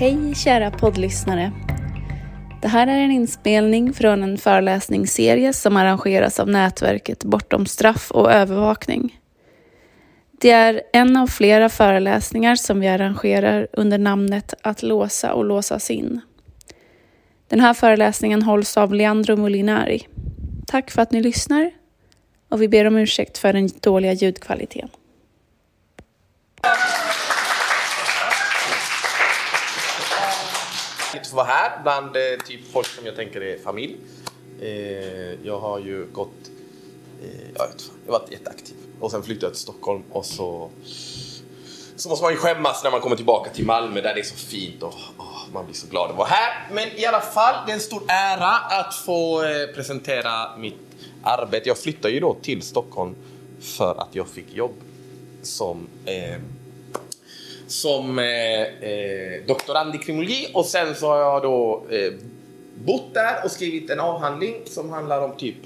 Hej kära poddlyssnare. Det här är en inspelning från en föreläsningsserie som arrangeras av nätverket Bortom straff och övervakning. Det är en av flera föreläsningar som vi arrangerar under namnet Att låsa och låsas in. Den här föreläsningen hålls av Leandro Molinari. Tack för att ni lyssnar och vi ber om ursäkt för den dåliga ljudkvaliteten. Att få vara här bland eh, typ folk som jag tänker är familj. Eh, jag har ju gått, eh, jag, vet, jag har varit jätteaktiv och sen flyttade jag till Stockholm och så så måste man ju skämmas när man kommer tillbaka till Malmö där det är så fint och oh, man blir så glad att vara här. Men i alla fall, det är en stor ära att få eh, presentera mitt arbete. Jag flyttade ju då till Stockholm för att jag fick jobb som eh, som eh, eh, doktorand i kriminologi och sen så har jag då eh, bott där och skrivit en avhandling som handlar om typ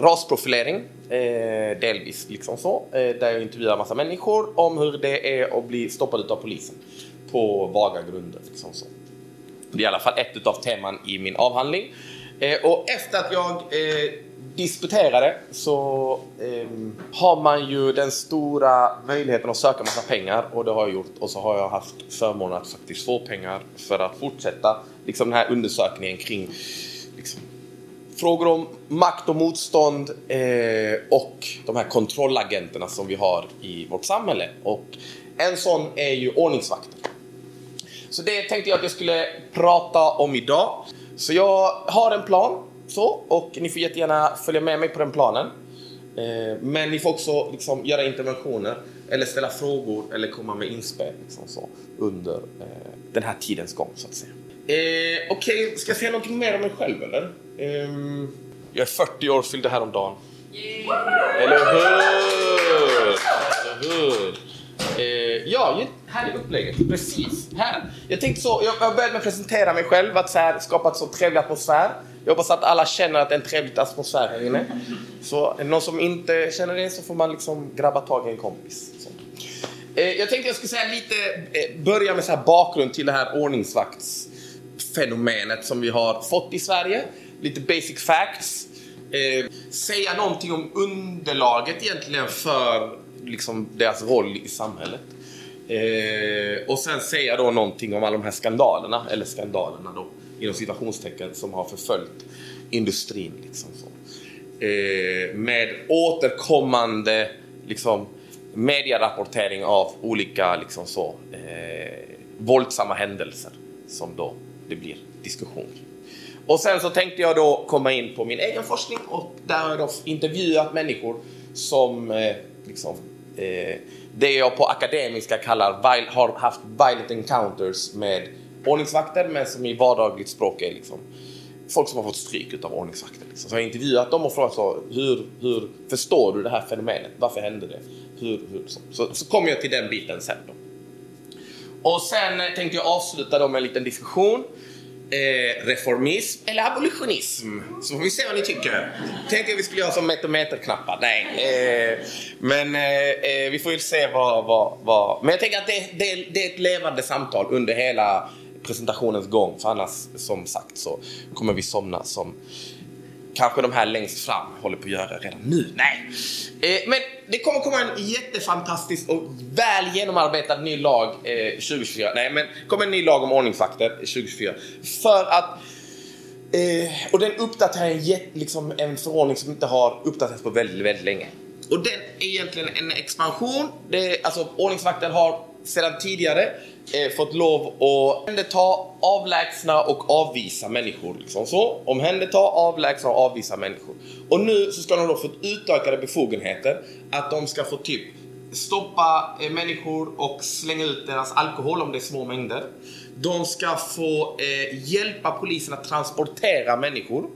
rasprofilering, eh, delvis liksom så, eh, där jag intervjuar massa människor om hur det är att bli stoppad av polisen på vaga grunder. Liksom så. Det är i alla fall ett av teman i min avhandling. Eh, och efter att jag eh, disputerade så eh, har man ju den stora möjligheten att söka massa pengar och det har jag gjort och så har jag haft förmånen att faktiskt få pengar för att fortsätta liksom den här undersökningen kring liksom, frågor om makt och motstånd eh, och de här kontrollagenterna som vi har i vårt samhälle. Och en sån är ju ordningsvakter. Så det tänkte jag att jag skulle prata om idag. Så jag har en plan så, och ni får jättegärna följa med mig på den planen. Eh, men ni får också liksom göra interventioner eller ställa frågor eller komma med inspel liksom så, under eh, den här tidens gång så att säga. Eh, Okej, okay. ska jag säga någonting mer om mig själv eller? Eh, jag är 40 år, fyllde häromdagen. Yeah. Eller hur? Eller hur? Eh, ja, här är upplägget. Precis, här. Jag tänkte så, jag, jag började med att presentera mig själv, att så här, skapa en så trevlig atmosfär. Jag hoppas att alla känner att det är en trevlig atmosfär här inne. Så är det någon som inte känner det så får man liksom grabba tag i en kompis. Så. Eh, jag tänkte jag skulle säga lite, eh, börja med så här bakgrund till det här ordningsvaktsfenomenet som vi har fått i Sverige. Lite basic facts. Eh, säga någonting om underlaget egentligen för liksom deras roll i samhället. Eh, och sen säga då någonting om alla de här skandalerna, eller skandalerna då, inom citationstecken, som har förföljt industrin. Liksom så. Eh, med återkommande liksom, medierapportering av olika liksom så, eh, våldsamma händelser som då det blir diskussion Och sen så tänkte jag då komma in på min egen forskning och där har jag då intervjuat människor som eh, liksom, eh, det jag på akademiska kallar har haft violent encounters med ordningsvakter men som i vardagligt språk är liksom folk som har fått stryk av ordningsvakter. Liksom. Så jag har intervjuat dem och frågat så, hur, hur förstår du det här fenomenet? Varför hände det? Hur, hur, så så, så kommer jag till den biten sen. Då. Och sen eh, tänkte jag avsluta då med en liten diskussion eh, reformism eller abolitionism. Så får vi se vad ni tycker. Tänkte jag vi skulle göra som metometerknappar. Nej. Eh, men eh, eh vi får ju se vad, vad, vad... Men jag tänker att det, det, det är ett levande samtal under hela presentationens gång. För annars, som sagt, så kommer vi somna som kanske de här längst fram håller på att göra redan nu. Nej. Eh, men det kommer komma en jättefantastisk och väl genomarbetad ny lag eh, 2024. Nej, men kommer en ny lag om ordningsvakter eh, 2024. För att eh, och den uppdaterar en, liksom, en förordning som inte har uppdaterats på väldigt, väldigt länge. Och den är egentligen en expansion. Det, alltså ordningsvakten har sedan tidigare eh, fått lov att omhänderta, avlägsna och avvisa människor. Liksom så. Omhänderta, avlägsna och avvisa människor. Och nu så ska de då få utökade befogenheter. Att de ska få typ stoppa eh, människor och slänga ut deras alkohol om det är små mängder. De ska få eh, hjälpa polisen att transportera människor.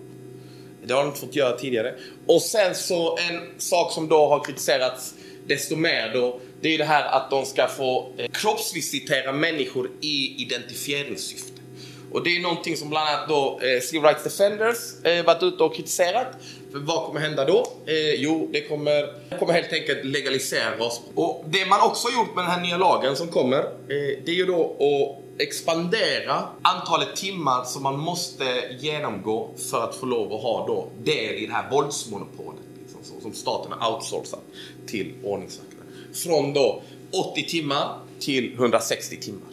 Det har de inte fått göra tidigare. Och sen så en sak som då har kritiserats desto mer då det är det här att de ska få eh, kroppsvisitera människor i identifieringssyfte. Och det är någonting som bland annat då eh, Civil Rights Defenders eh, varit ute och kritiserat. För vad kommer hända då? Eh, jo, det kommer, kommer helt enkelt legalisera oss. Och det man också gjort med den här nya lagen som kommer, eh, det är ju då att expandera antalet timmar som man måste genomgå för att få lov att ha då del i det här våldsmonopolet liksom, så, som staten har outsourcat till ordningsvakter. Från då 80 timmar till 160 timmar.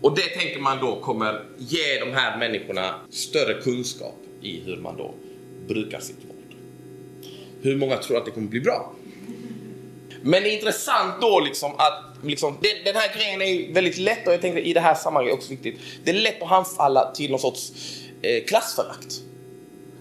Och det tänker man då kommer ge de här människorna större kunskap i hur man då brukar sitt våld. Hur många tror att det kommer bli bra? Men det är intressant då liksom att liksom, den, den här grejen är väldigt lätt och jag tänkte i det här sammanhanget också viktigt. Det är lätt att handfalla till någon sorts eh, klassförakt.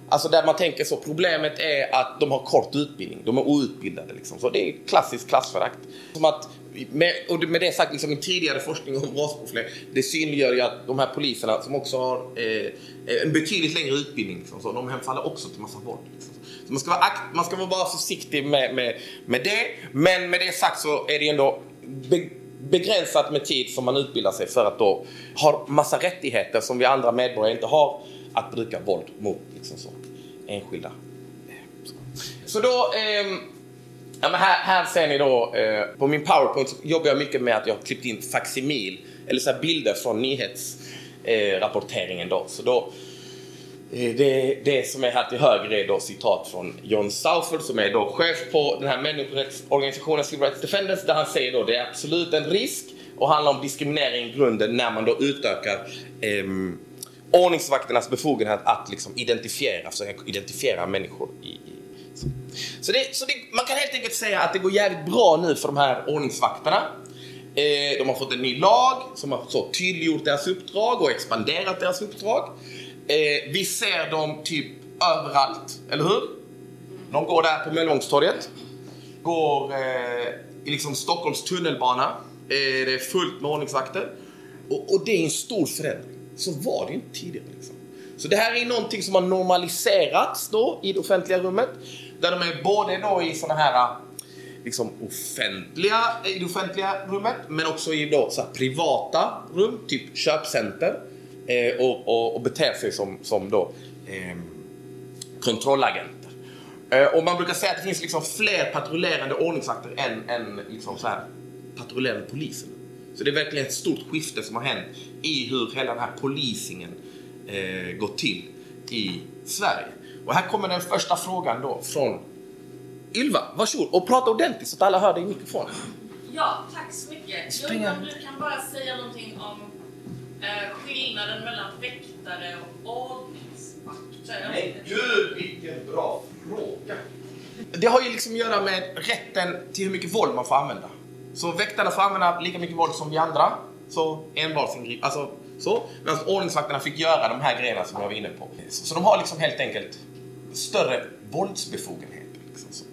Alltså där man tänker så, problemet är att de har kort utbildning, de är outbildade liksom. Så det är klassiskt klassförakt. Som att, med, och med det sagt, liksom, i tidigare forskning om rasprofilering, det synliggör ju att de här poliserna som också har eh, en betydligt längre utbildning, liksom, så, de hemfaller också till massa våld. Liksom. Så man ska vara, akt, man ska vara försiktig med, med, med det, men med det sagt så är det ändå be, begränsat med tid som man utbildar sig för att då ha massa rättigheter som vi andra medborgare inte har att bruka våld mot liksom så, enskilda. Så, så då, eh, ja, men här, här ser ni då, eh, på min powerpoint så jobbar jag mycket med att jag har klippt in facsimil, eller så bilder från nyhetsrapporteringen eh, då. Så då eh, det, det, som är här till höger är då citat från John Southard som är då chef på den här människorättsorganisationen Civil Rights Defenders där han säger då det är absolut en risk och handlar om diskriminering i grunden när man då utökar eh, ordningsvakternas befogenhet att liksom identifiera, försöka identifiera människor. I, i så, så, det, så det, man kan helt enkelt säga att det går jävligt bra nu för de här ordningsvakterna. Eh, de har fått en ny lag som har så tydliggjort deras uppdrag och expanderat deras uppdrag. Eh, vi ser dem typ överallt, eller hur? De går där på Möllevångstorget. Går eh, i liksom Stockholms tunnelbana. Eh, det är fullt med ordningsvakter. Och, och det är en stor förändring. Så var det inte tidigare. Liksom. Så det här är någonting som har normaliserats då i det offentliga rummet. Där de är både då i sådana här liksom offentliga, i det offentliga rummet men också i då så privata rum, typ köpcenter. Eh, och, och, och beter sig som, som då eh, kontrollagenter. Eh, och man brukar säga att det finns liksom fler patrullerande ordningsvakter än, än liksom så här patrullerande poliser. Så det är verkligen ett stort skifte som har hänt i hur hela den här polisingen eh, gått till i Sverige. Och här kommer den första frågan då från Ylva. Varsågod och prata ordentligt så att alla hör dig i mikrofonen. Ja, tack så mycket. Jag undrar om du kan bara säga någonting om eh, skillnaden mellan väktare och ordningsvakter? Men gud vilken bra fråga! Det har ju liksom att göra med rätten till hur mycket våld man får använda. Så väktarna får använda lika mycket våld som vi andra. Så envalsingrip, alltså så. Medan ordningsvakterna fick göra de här grejerna som jag var inne på. Så, så de har liksom helt enkelt större våldsbefogenheter. Liksom så.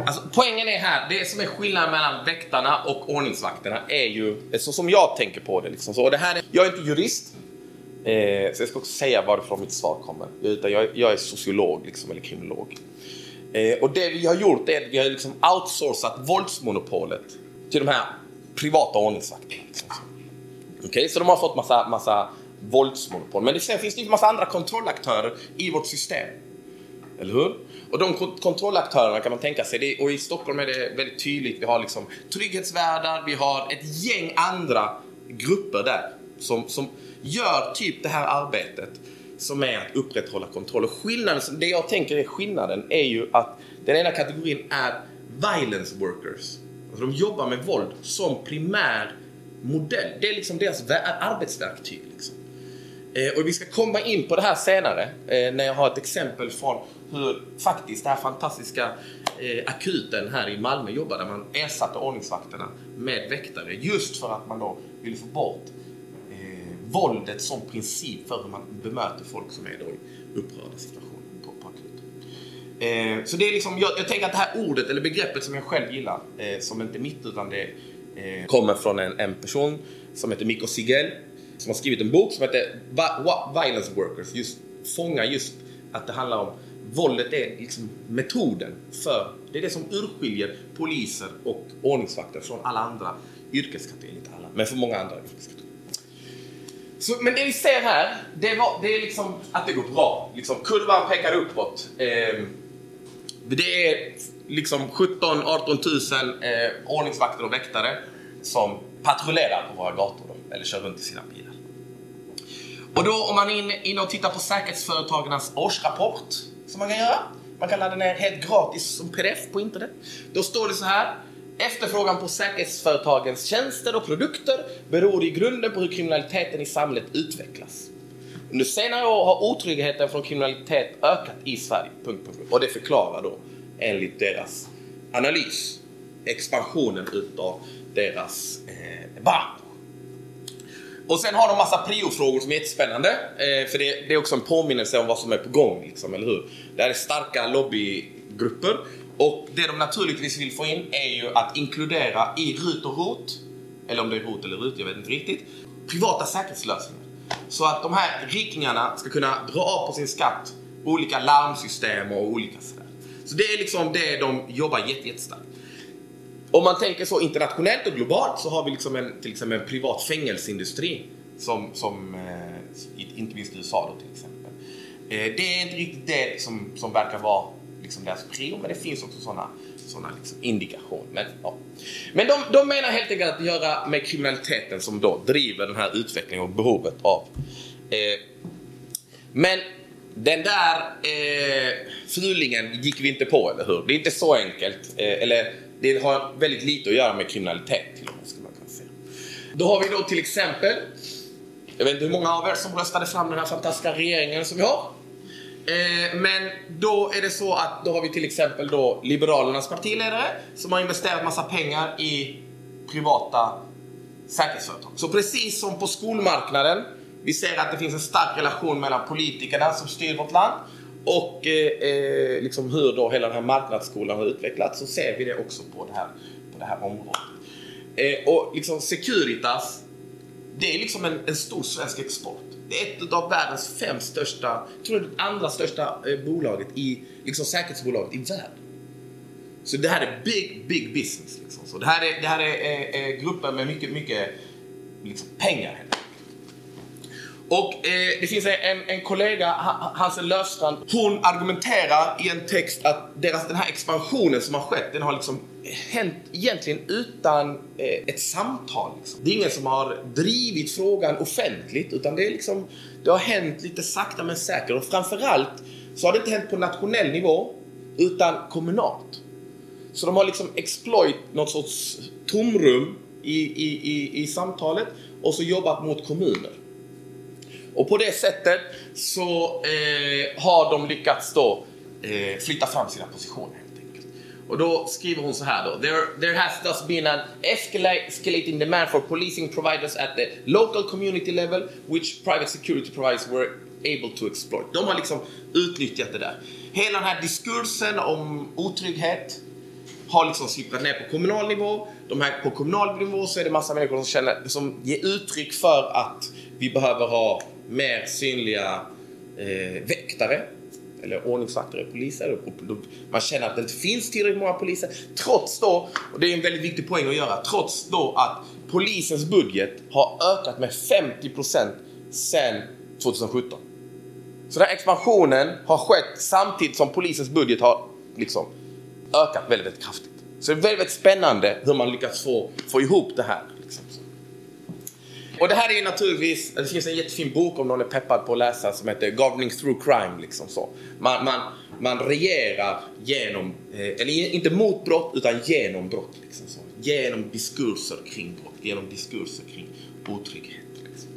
Alltså, poängen är här, det som är skillnaden mellan väktarna och ordningsvakterna är ju, så som jag tänker på det. Liksom så. Och det här är, jag är inte jurist, eh, så jag ska också säga varifrån mitt svar kommer. Utan jag, jag är sociolog, liksom, eller kriminolog. Eh, och det vi har gjort är att vi har liksom outsourcat våldsmonopolet till de här privata ordningsvakterna. Liksom. Okej, okay, så de har fått massa, massa våldsmonopol. Men det, sen finns det ju massa andra kontrollaktörer i vårt system. Eller hur? Och de kontrollaktörerna kan man tänka sig, det, och i Stockholm är det väldigt tydligt, vi har liksom trygghetsvärdar, vi har ett gäng andra grupper där som, som gör typ det här arbetet som är att upprätthålla kontroll. Och skillnaden, det jag tänker är skillnaden är ju att den ena kategorin är violence workers. Alltså de jobbar med våld som primär modell. Det är liksom deras arbetsverktyg. Liksom. Eh, och vi ska komma in på det här senare eh, när jag har ett exempel från hur faktiskt den här fantastiska eh, akuten här i Malmö jobbar där man ersatte ordningsvakterna med väktare just för att man då ville få bort eh, våldet som princip för hur man bemöter folk som är då i upprörda situationer. Eh, så det är liksom, jag, jag, tänker att det här ordet eller begreppet som jag själv gillar, eh, som inte är mitt utan det eh, kommer från en, en person som heter Mikko Sigel som har skrivit en bok som heter Violence Workers, just fångar just att det handlar om våldet är liksom metoden för, det är det som urskiljer poliser och ordningsvakter från alla andra yrkeskategorier, inte alla, men för många andra yrkeskategorier. Så, men det vi ser här, det, var, det är liksom att det går bra. Liksom, kurvan pekar uppåt. Eh, det är liksom 17 18 000 eh, ordningsvakter och väktare som patrullerar på våra gator då, eller kör runt i sina bilar. Och då om man är inne, inne och tittar på säkerhetsföretagens årsrapport som man kan göra. Man kan ladda ner helt gratis som pdf på internet. Då står det så här. Efterfrågan på säkerhetsföretagens tjänster och produkter beror i grunden på hur kriminaliteten i samhället utvecklas. Under senare år har otryggheten från kriminalitet ökat i Sverige. Punkt, punkt, punkt. Och det förklarar då enligt deras analys expansionen utav deras eh, bransch. Och sen har de massa priofrågor som är jättespännande. Eh, för det, det, är också en påminnelse om vad som är på gång, liksom, eller hur? Det här är starka lobbygrupper. Och det de naturligtvis vill få in är ju att inkludera i RUT och ROT, eller om det är ROT eller RUT, jag vet inte riktigt, privata säkerhetslösningar. Så att de här rikingarna ska kunna dra av på sin skatt olika larmsystem och olika sådär. Så det är liksom det de jobbar jättestarkt. Om man tänker så internationellt och globalt så har vi liksom en, till exempel en privat fängelseindustri som, som eh, inte minst i USA då till exempel. Eh, det är inte riktigt det som, som verkar vara liksom deras prio, men det finns också sådana såna liksom indikationer. Men, ja. men de, de menar helt enkelt att göra med kriminaliteten som då driver den här utvecklingen och behovet av. Eh, men den där eh, fulingen gick vi inte på, eller hur? Det är inte så enkelt. Eh, eller det har väldigt lite att göra med kriminalitet till och med, skulle man kunna säga. Då har vi då till exempel, jag vet inte hur många av er som röstade fram den här fantastiska regeringen som vi har. Eh, men då är det så att då har vi till exempel då Liberalernas partiledare som har investerat massa pengar i privata säkerhetsföretag. Så precis som på skolmarknaden, vi ser att det finns en stark relation mellan politikerna som styr vårt land och eh, eh, liksom hur då hela den här marknadsskolan har utvecklats så ser vi det också på det här, på det här området. Eh, och liksom Securitas, det är liksom en, en, stor svensk export. Ett av världens fem största, jag tror det det andra största eh, bolaget i, liksom säkerhetsbolaget i världen. Så det här är big, big business. Liksom. Så det här är, det här är eh, eh, grupper med mycket, mycket liksom, pengar. Och eh, det finns en, en kollega, Hansen Löfstrand, hon argumenterar i en text att deras, den här expansionen som har skett, den har liksom hänt egentligen utan eh, ett samtal. Liksom. Det är ingen som har drivit frågan offentligt, utan det är liksom, det har hänt lite sakta men säkert. Och framförallt så har det inte hänt på nationell nivå, utan kommunalt. Så de har liksom exploit något sorts tomrum i, i, i, i samtalet och så jobbat mot kommuner. Och på det sättet så eh, har de lyckats då eh, flytta fram sina positioner helt enkelt. Och då skriver hon så här då. There, there has thus been an escalating demand for policing providers at the local community level which private security providers were able to exploit. De har liksom utnyttjat det där. Hela den här diskursen om otrygghet har liksom sipprat ner på kommunal nivå. De här, på kommunal nivå så är det massa människor som, känner, som ger uttryck för att vi behöver ha mer synliga eh, väktare eller ordningsvakter och poliser. Man känner att det inte finns tillräckligt många poliser. Trots då, och det är en väldigt viktig poäng att göra, trots då att polisens budget har ökat med 50% sedan 2017. Så den här expansionen har skett samtidigt som polisens budget har liksom ökat väldigt, väldigt kraftigt. Så det är väldigt, väldigt spännande hur man lyckats få, få ihop det här. Och det här är ju naturligtvis, det finns en jättefin bok om någon är peppad på att läsa som heter Governing through crime. Liksom så. Man, man, man regerar genom, eh, eller inte mot brott utan genom brott. Liksom så. Genom diskurser kring brott, genom diskurser kring otrygghet. Liksom.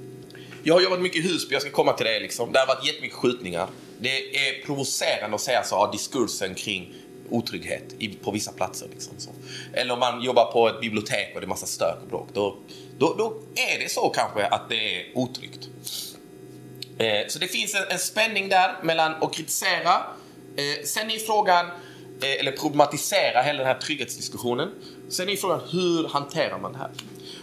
Jag har jobbat mycket i Husby, jag ska komma till det. Liksom. Det har varit jättemycket skjutningar. Det är provocerande att säga så, ja, diskursen kring otrygghet på vissa platser. Liksom, så. Eller om man jobbar på ett bibliotek och det är massa stök och bråk. Då, då, då är det så kanske att det är otryggt. Eh, så det finns en, en, spänning där mellan att kritisera, eh, sen är frågan, eh, eller problematisera hela den här trygghetsdiskussionen. Sen är frågan hur hanterar man det här?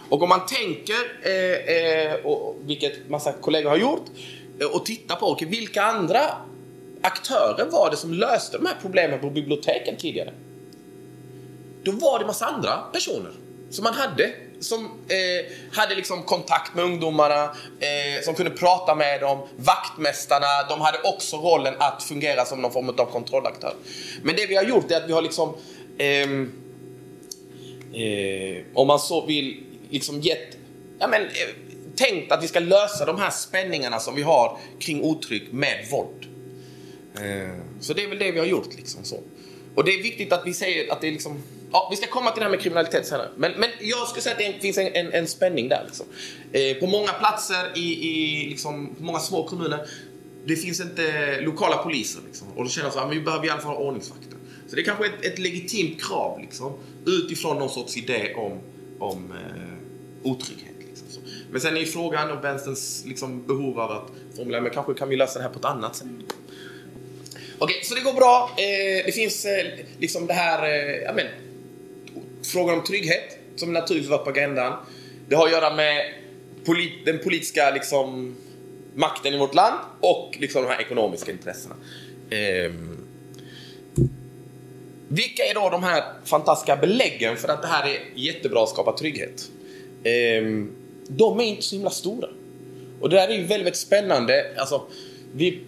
Och om man tänker, eh, eh, och, vilket massa kollegor har gjort, eh, och tittar på okay, vilka andra aktörer var det som löste de här problemen på biblioteken tidigare? Då var det massa andra personer som man hade som eh, hade liksom kontakt med ungdomarna, eh, som kunde prata med dem. Vaktmästarna, de hade också rollen att fungera som någon form av kontrollaktör. Men det vi har gjort är att vi har liksom, ehm, eh, om man så vill, liksom gett ja, men, eh, tänkt att vi ska lösa de här spänningarna som vi har kring otrygg med våld. Eh, så det är väl det vi har gjort liksom så. Och det är viktigt att vi säger att det är liksom Ja, vi ska komma till det här med kriminalitet senare. Men, men jag skulle säga att det finns en, en, en spänning där. Liksom. Eh, på många platser i, i liksom, många små kommuner, det finns inte lokala poliser. Liksom. Och då känner jag att vi behöver i alla fall ha ordningsvakter. Så det är kanske ett, ett legitimt krav liksom, utifrån någon sorts idé om, om eh, otrygghet. Liksom, så. Men sen är frågan om vänsterns liksom, behov av att formulera, men kanske kan vi lösa det här på ett annat sätt. Okej, okay, så det går bra. Eh, det finns eh, liksom det här, eh, ja men, frågan om trygghet som naturligtvis var på agendan. Det har att göra med polit den politiska liksom, makten i vårt land och liksom, de här ekonomiska intressena. Eh, vilka är då de här fantastiska beläggen för att det här är jättebra att skapa trygghet? Eh, de är inte så himla stora. Och det där är ju väldigt, väldigt spännande. Alltså, vi,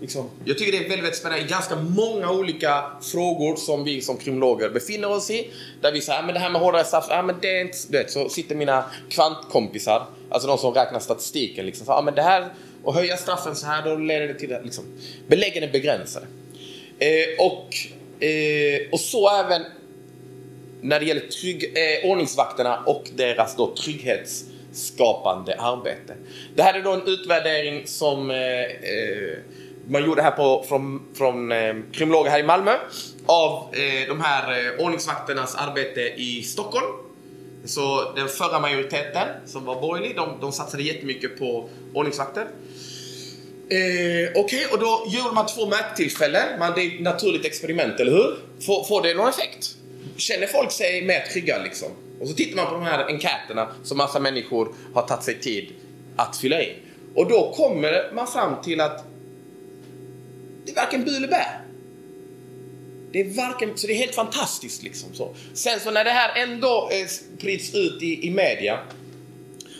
liksom, jag tycker det är väldigt, väldigt spännande ganska många olika frågor som vi som kriminologer befinner oss i. Där vi säger, ah, men det här med hårdare straff, ja men det är inte... Du vet, så sitter mina kvantkompisar, alltså de som räknar statistiken, liksom, så, ja men det här, och höja straffen så här, då leder det till att Liksom. Beläggen är begränsade. Eh, och, eh, och så även när det gäller trygg, eh, ordningsvakterna och deras då trygghetsskapande arbete. Det här är då en utvärdering som eh, eh man gjorde här på, från, från eh, kriminologer här i Malmö av eh, de här eh, ordningsvakternas arbete i Stockholm. Så den förra majoriteten som var borgerlig, de, de satsade jättemycket på ordningsvakter. Eh, Okej, okay, och då gör man två mättillfällen. Man, det är ett naturligt experiment, eller hur? Får, får det någon effekt? Känner folk sig mer trygga liksom? Och så tittar man på de här enkäterna som massa människor har tagit sig tid att fylla i. Och då kommer man fram till att det är varken bu eller bä. Det är varken, så det är helt fantastiskt liksom så. Sen så när det här ändå eh, sprids ut i, i media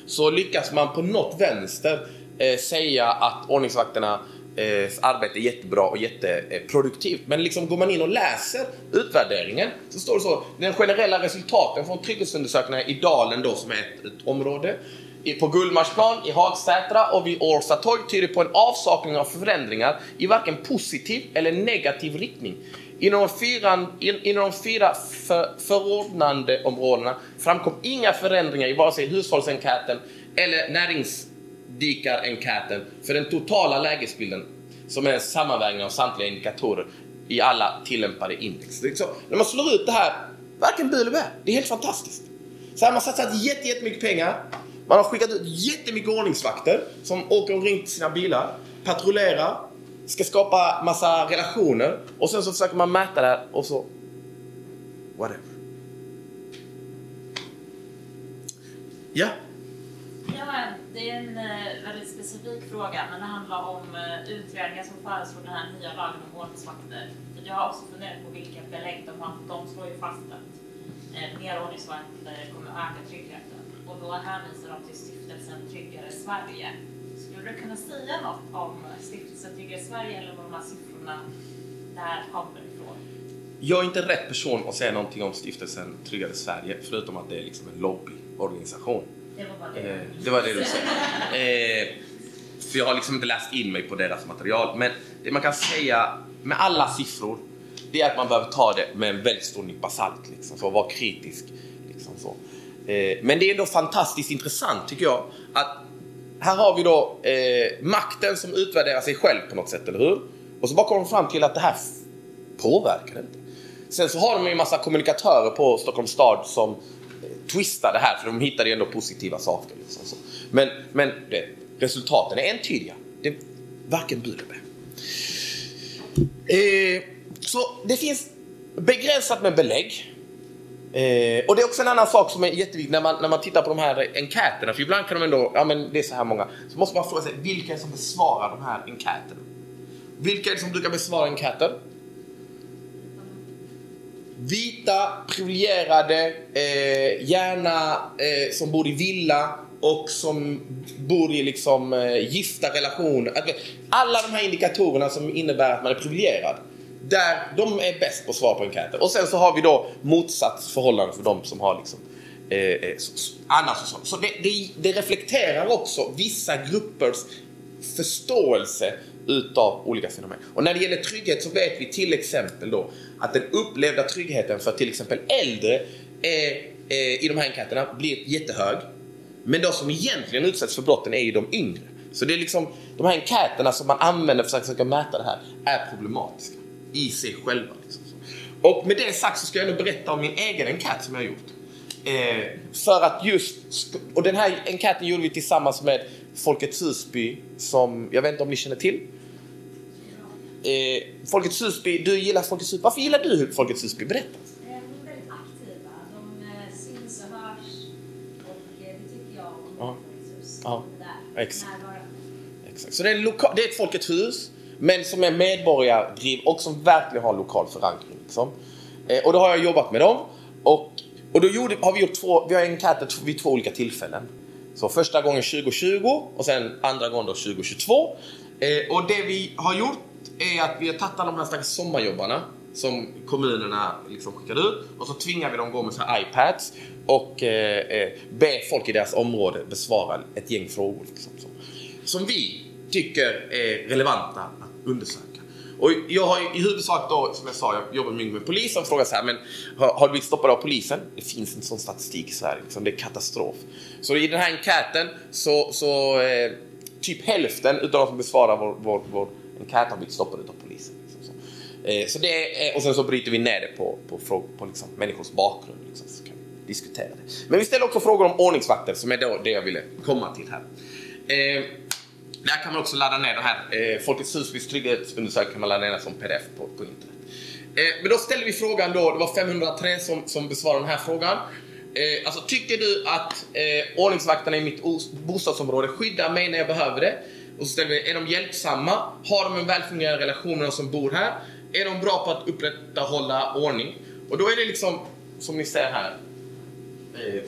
så lyckas man på något vänster eh, säga att ordningsvakterna eh, arbete är jättebra och jätteproduktivt. Eh, Men liksom går man in och läser utvärderingen så står det så. Den generella resultaten från trygghetsundersökningarna i Dalen då som är ett, ett område på Gullmarsplan, i Hagsätra och vid Årsta torg tyder på en avsaknad av förändringar i varken positiv eller negativ riktning. Inom de fyra, inom de fyra för, förordnandeområdena framkom inga förändringar i vare sig hushållsenkäten eller näringsdikarenkäten för den totala lägesbilden som är en sammanvägning av samtliga indikatorer i alla tillämpade index. Så, när man slår ut det här, varken bu eller bä, det är helt fantastiskt. Så här har man satsat jättemycket pengar man har skickat ut jättemycket ordningsvakter som åker omkring till sina bilar, patrullerar, ska skapa massa relationer och sen så försöker man mäta det och så... Whatever. Ja? Ja, det är en eh, väldigt specifik fråga, men det handlar om eh, utredningar som föreslår den här nya lagen om ordningsvakter. Jag har också funderat på vilka belägg de har. De slår ju fast att eh, mer ordningsvakter kommer öka tryggheten och då hänvisar de till stiftelsen Tryggare Sverige. Skulle du kunna säga något om stiftelsen Tryggare Sverige eller var de här siffrorna där kommer ifrån? Jag är inte rätt person att säga någonting om stiftelsen Tryggare Sverige förutom att det är liksom en lobbyorganisation. Det var bara det. Eh, det var det du sa. Eh, för jag har liksom inte läst in mig på deras material. Men det man kan säga med alla siffror, det är att man behöver ta det med en väldigt stor nypa salt. Liksom, för att vara kritisk. Liksom så. Eh, men det är ändå fantastiskt intressant tycker jag att här har vi då eh, makten som utvärderar sig själv på något sätt, eller hur? Och så bara kommer de fram till att det här påverkar inte. Sen så har de ju en massa kommunikatörer på Stockholms stad som eh, twistar det här för de hittar ju ändå positiva saker. Liksom så. Men, men det, resultaten är entydiga. Det är varken bu eller eh, Så det finns begränsat med belägg. Eh, och det är också en annan sak som är jätteviktig när man, när man tittar på de här enkäterna. För ibland kan de ändå, ja men det är så här många. Så måste man fråga sig, vilka är det som besvarar de här enkäterna? Vilka är det som brukar besvara enkäter? Vita, privilegierade, eh, gärna eh, som bor i villa och som bor i liksom eh, gifta relationer. Alla de här indikatorerna som innebär att man är privilegierad där de är bäst på att svara på enkäter. Och sen så har vi då motsatt förhållande för de som har liksom Eh, eh så, så, annars och så. så det, det, det, reflekterar också vissa gruppers förståelse utav olika fenomen. Och när det gäller trygghet så vet vi till exempel då att den upplevda tryggheten för till exempel äldre är, eh, i de här enkäterna blir jättehög. Men de som egentligen utsätts för brotten är ju de yngre. Så det är liksom, de här enkäterna som man använder för att försöka mäta det här är problematiska i sig själva. Liksom. Och med det sagt så ska jag nu berätta om min egen enkät som jag har gjort. Eh, för att just, och den här enkäten gjorde vi tillsammans med Folkets Husby som, jag vet inte om ni känner till? Eh, Folkets Husby, du gillar Folkets Husby. Varför gillar du Folkets Husby? Berätta. De är väldigt aktiva. De eh, eh, det tycker jag om ja. Ja. Exakt. Exakt. Så det är, loka- det är ett Folkets hus men som är medborgardriv och som verkligen har lokal förankring. Liksom. Eh, och då har jag jobbat med dem och, och då gjorde, har vi gjort två, vi har enkäter vid två olika tillfällen. Så första gången 2020 och sen andra gången då 2022. Eh, och det vi har gjort är att vi har tagit alla de här stackars sommarjobbarna som kommunerna liksom skickade ut och så tvingar vi dem gå med så här iPads och eh, eh, be folk i deras område besvara ett gäng frågor. Liksom, som, som vi tycker är relevanta undersöka. Och jag har i huvudsak då, som jag sa, jag jobbar mycket med polisen och frågar så här, men har, har du blivit stoppad av polisen? Det finns inte sån statistik i Sverige, liksom, det är katastrof. Så i den här enkäten så, så eh, typ hälften utav de som besvarar vår, vår, vår enkät har blivit stoppade av polisen. Liksom, så. Eh, så det, eh, och sen så bryter vi ner det på, på, på, på liksom, människors bakgrund. Liksom, så kan vi diskutera det. Men vi ställer också frågor om ordningsvakter som är då det jag ville komma till här. Eh, där kan man också ladda ner den här eh, Folkets Husbys trygghetsundersökning kan man ladda ner som pdf på, på internet. Eh, men då ställer vi frågan då, det var 503 som, som besvarade den här frågan. Eh, alltså tycker du att eh, ordningsvakterna i mitt bostadsområde skyddar mig när jag behöver det? Och så ställer vi, är de hjälpsamma? Har de en välfungerande relation med de som bor här? Är de bra på att upprätthålla ordning? Och då är det liksom, som ni ser här, eh,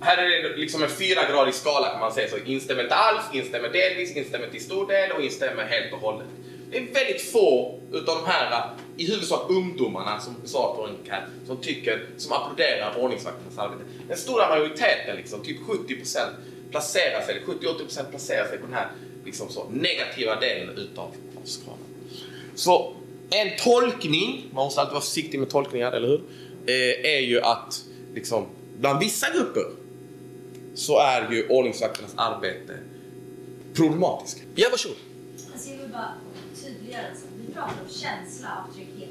här är det liksom en fyragradig skala kan man säga. Så instämmer inte alls, instämmer delvis, instämmer till stor del och instämmer helt och hållet. Det är väldigt få utav de här, i huvudsak ungdomarna som svarar på enkät, som tycker, som applåderar ordningsvakternas arbete. Den stora majoriteten, liksom, typ 70% placerar sig, 70-80% placerar sig på den här liksom så, negativa delen utav skalan. Så en tolkning, man måste alltid vara försiktig med tolkningar, eller hur? Eh, är ju att liksom, bland vissa grupper så är ju ordningsvakternas arbete problematiskt. Ja, varsågod. Alltså jag vill bara tydliggöra en Vi pratar om känsla av trygghet.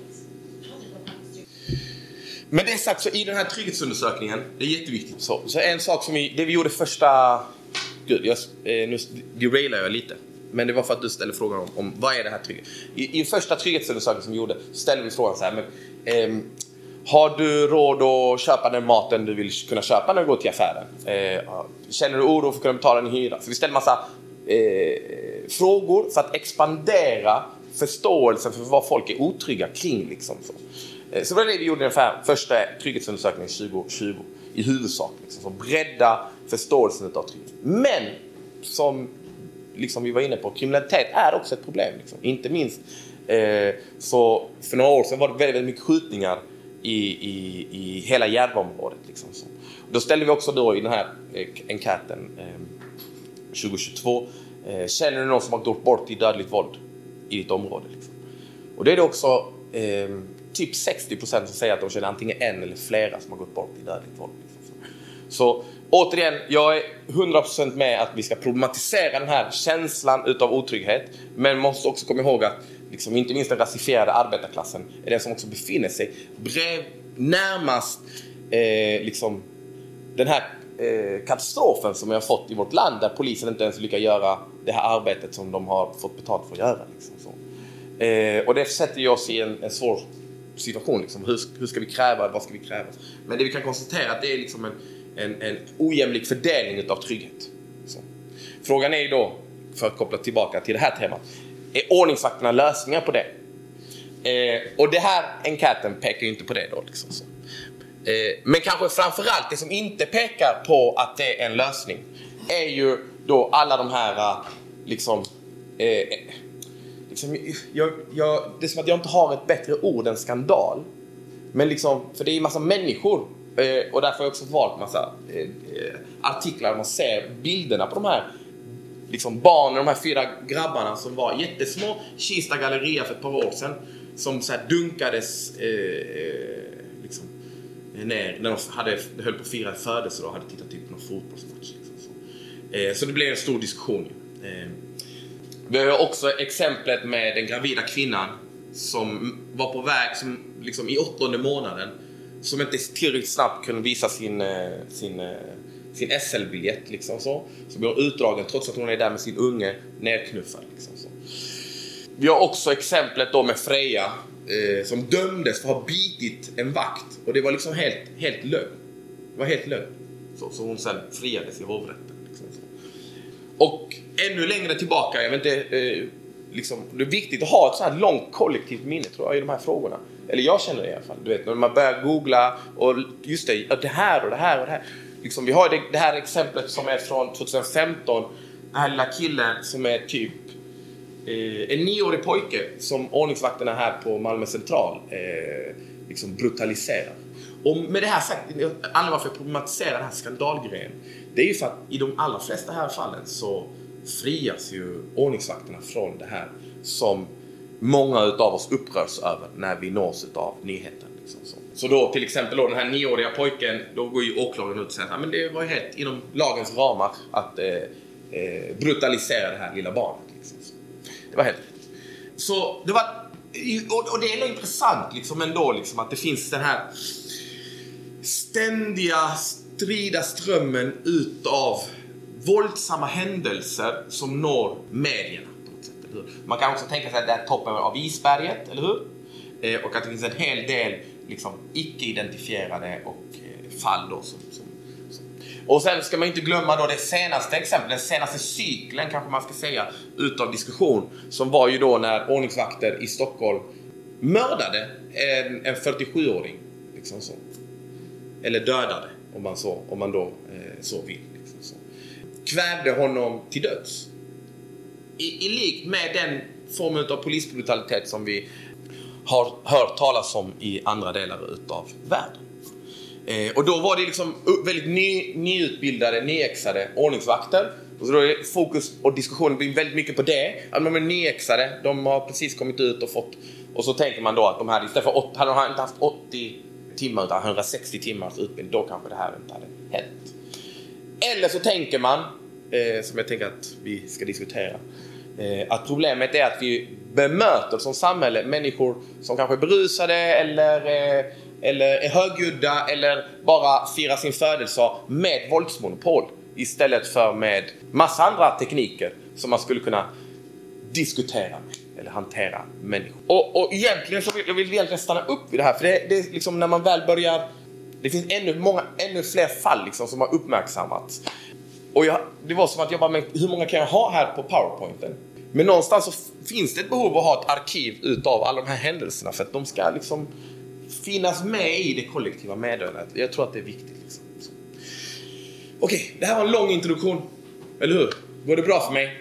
Men det sagt så i den här trygghetsundersökningen, det är jätteviktigt. Så, så en sak som vi, det vi gjorde första... Gud, jag, eh, nu derailar jag lite. Men det var för att du ställde frågan om, om vad är det här trygghet? I, I första trygghetsundersökningen som vi gjorde så ställde vi frågan så här. Men, eh, har du råd att köpa den maten du vill kunna köpa när du går till affären? Eh, känner du oro för att kunna betala din hyra? Så vi ställer massa eh, frågor för att expandera förståelsen för vad folk är otrygga kring. Liksom, så. Eh, så det var det vi gjorde i den första trygghetsundersökningen 2020 i huvudsak. Liksom, så bredda förståelsen av trygghet. Men som liksom vi var inne på, kriminalitet är också ett problem. Liksom. Inte minst eh, så för några år sedan var det väldigt, väldigt mycket skjutningar i, i, i hela Järvaområdet. Liksom. Så. Då ställde vi också då i den här eh, enkäten eh, 2022, eh, känner du någon som har gått bort i dödligt våld i ditt område? Liksom. Och det är det också eh, typ 60 procent som säger att de känner antingen en eller flera som har gått bort i dödligt våld. Liksom. Så återigen, jag är 100% med att vi ska problematisera den här känslan utav otrygghet, men måste också komma ihåg att liksom, inte minst den rasifierade arbetarklassen, är den som också befinner sig brev, närmast eh, liksom, den här eh, katastrofen som vi har fått i vårt land där polisen inte ens lyckas göra det här arbetet som de har fått betalt för att göra. Liksom, så. Eh, och det sätter ju oss i en, en svår situation. Liksom. Hur, hur, ska vi kräva? Vad ska vi kräva? Men det vi kan konstatera är att det är liksom en, en, en ojämlik fördelning av trygghet. Så. Frågan är ju då, för att koppla tillbaka till det här temat, är ordningsvakterna lösningar på det? Eh, och det här enkäten pekar ju inte på det då. Liksom så. Eh, men kanske framförallt det som inte pekar på att det är en lösning är ju då alla de här eh, liksom, eh, liksom jag, jag, det är som att jag inte har ett bättre ord än skandal. Men liksom, för det är ju massa människor Eh, och därför har jag också valt massa eh, eh artiklar där man ser bilderna på de här liksom barnen, de här fyra grabbarna som var jättesmå. Kista galleria för ett par år sedan. Som så dunkades eh, liksom, ner när de hade, höll på att fira födelsedag och hade tittat typ på någon fotbollsmatch. Liksom, så. Eh, så det blev en stor diskussion. Eh, vi har också exemplet med den gravida kvinnan som var på väg som, liksom, i åttonde månaden som inte tillräckligt snabbt kunde visa sin, eh, sin, eh, sin SL-biljett. Liksom så. så blir hon utdragen trots att hon är där med sin unge nerknuffad. Liksom så. Vi har också exemplet då med Freja eh, som dömdes för att ha bitit en vakt och det var liksom helt, helt lögn. Det var helt lögn. Så, så hon sen friades i hovrätten. Liksom så. Och ännu längre tillbaka, jag vet inte, eh, liksom, det är viktigt att ha ett så här långt kollektivt minne tror jag i de här frågorna. Eller jag känner det i alla fall. Du vet när man börjar googla och just det, det här och det här och det här. Liksom, vi har det, det här exemplet som är från 2015. Den här lilla killen som är typ eh, en nioårig pojke som ordningsvakterna här på Malmö central eh, liksom brutaliserar. Och med det här sagt, anledningen varför jag problematiserar den här skandalgrejen, det är ju för att i de allra flesta här fallen så frias ju ordningsvakterna från det här som många utav oss upprörs över när vi nås utav nyheten. Liksom så. så. då till exempel då den här nioåriga pojken, då går ju åklagaren ut och säger att det var helt inom lagens ramar att eh, eh, brutalisera det här lilla barnet. Liksom. Det var helt Så det var, och det är intressant liksom ändå liksom att det finns den här ständiga strida strömmen utav våldsamma händelser som når medierna. Man kan också tänka sig att det är toppen av isberget, eller hur? Eh, och att det finns en hel del liksom, icke-identifierade och eh, fall då som, som, som, Och sen ska man inte glömma då det senaste exemplet, den senaste cykeln kanske man ska säga, utav diskussion som var ju då när ordningsvakter i Stockholm mördade en, en 47-åring. Liksom så. Eller dödade, om man, så, om man då eh, så vill. Liksom så. Kvävde honom till döds i, i lik med den form av polisbrutalitet som vi har hört talas om i andra delar utav världen. Eh, och då var det liksom väldigt ny, nyutbildade, nyexade ordningsvakter. Och så då är fokus och diskussionen blir väldigt mycket på det. Att de är nyexade, de har precis kommit ut och fått... Och så tänker man då att de här istället för 8, hade de inte haft 80 timmar utan 160 timmars utbildning, då kanske det här inte hade hänt. Eller så tänker man eh, som jag tänker att vi ska diskutera. Eh, att problemet är att vi bemöter som samhälle människor som kanske är berusade eller, eh, eller är högljudda eller bara firar sin födelsedag med våldsmonopol istället för med massa andra tekniker som man skulle kunna diskutera med eller hantera människor. Och, och egentligen så vill jag vill egentligen stanna upp vid det här för det, det är liksom när man väl börjar det finns ännu, många, ännu fler fall liksom som har uppmärksammats. Och jag, det var som att jag bara, men hur många kan jag ha här på powerpointen? Men någonstans så finns det ett behov av att ha ett arkiv utav alla de här händelserna för att de ska liksom finnas med i det kollektiva meddelandet. Jag tror att det är viktigt. Liksom. Okej, okay, det här var en lång introduktion. Eller hur? Går det bra för mig?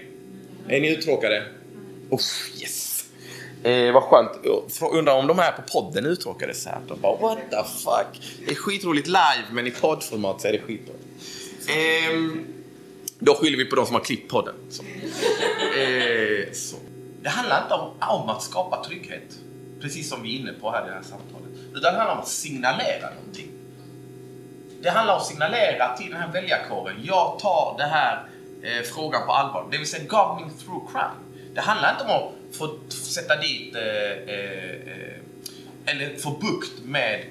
Är ni uttråkade? Oh, yes! Eh, vad skönt. Undrar om de här på podden är uttråkade så här. De bara what the fuck. Det är skitroligt live men i poddformat så är det skitbra. Eh, då skyller vi på de som har klippt podden. Så. Eh, så. Det handlar inte om, om, att skapa trygghet, precis som vi är inne på här i det här samtalet. Utan det handlar om att signalera någonting. Det handlar om att signalera till den här väljarkåren, jag tar den här eh, frågan på allvar. Det vill säga governing through crime. Det handlar inte om att få sätta dit eh, eh, eh eller få bukt med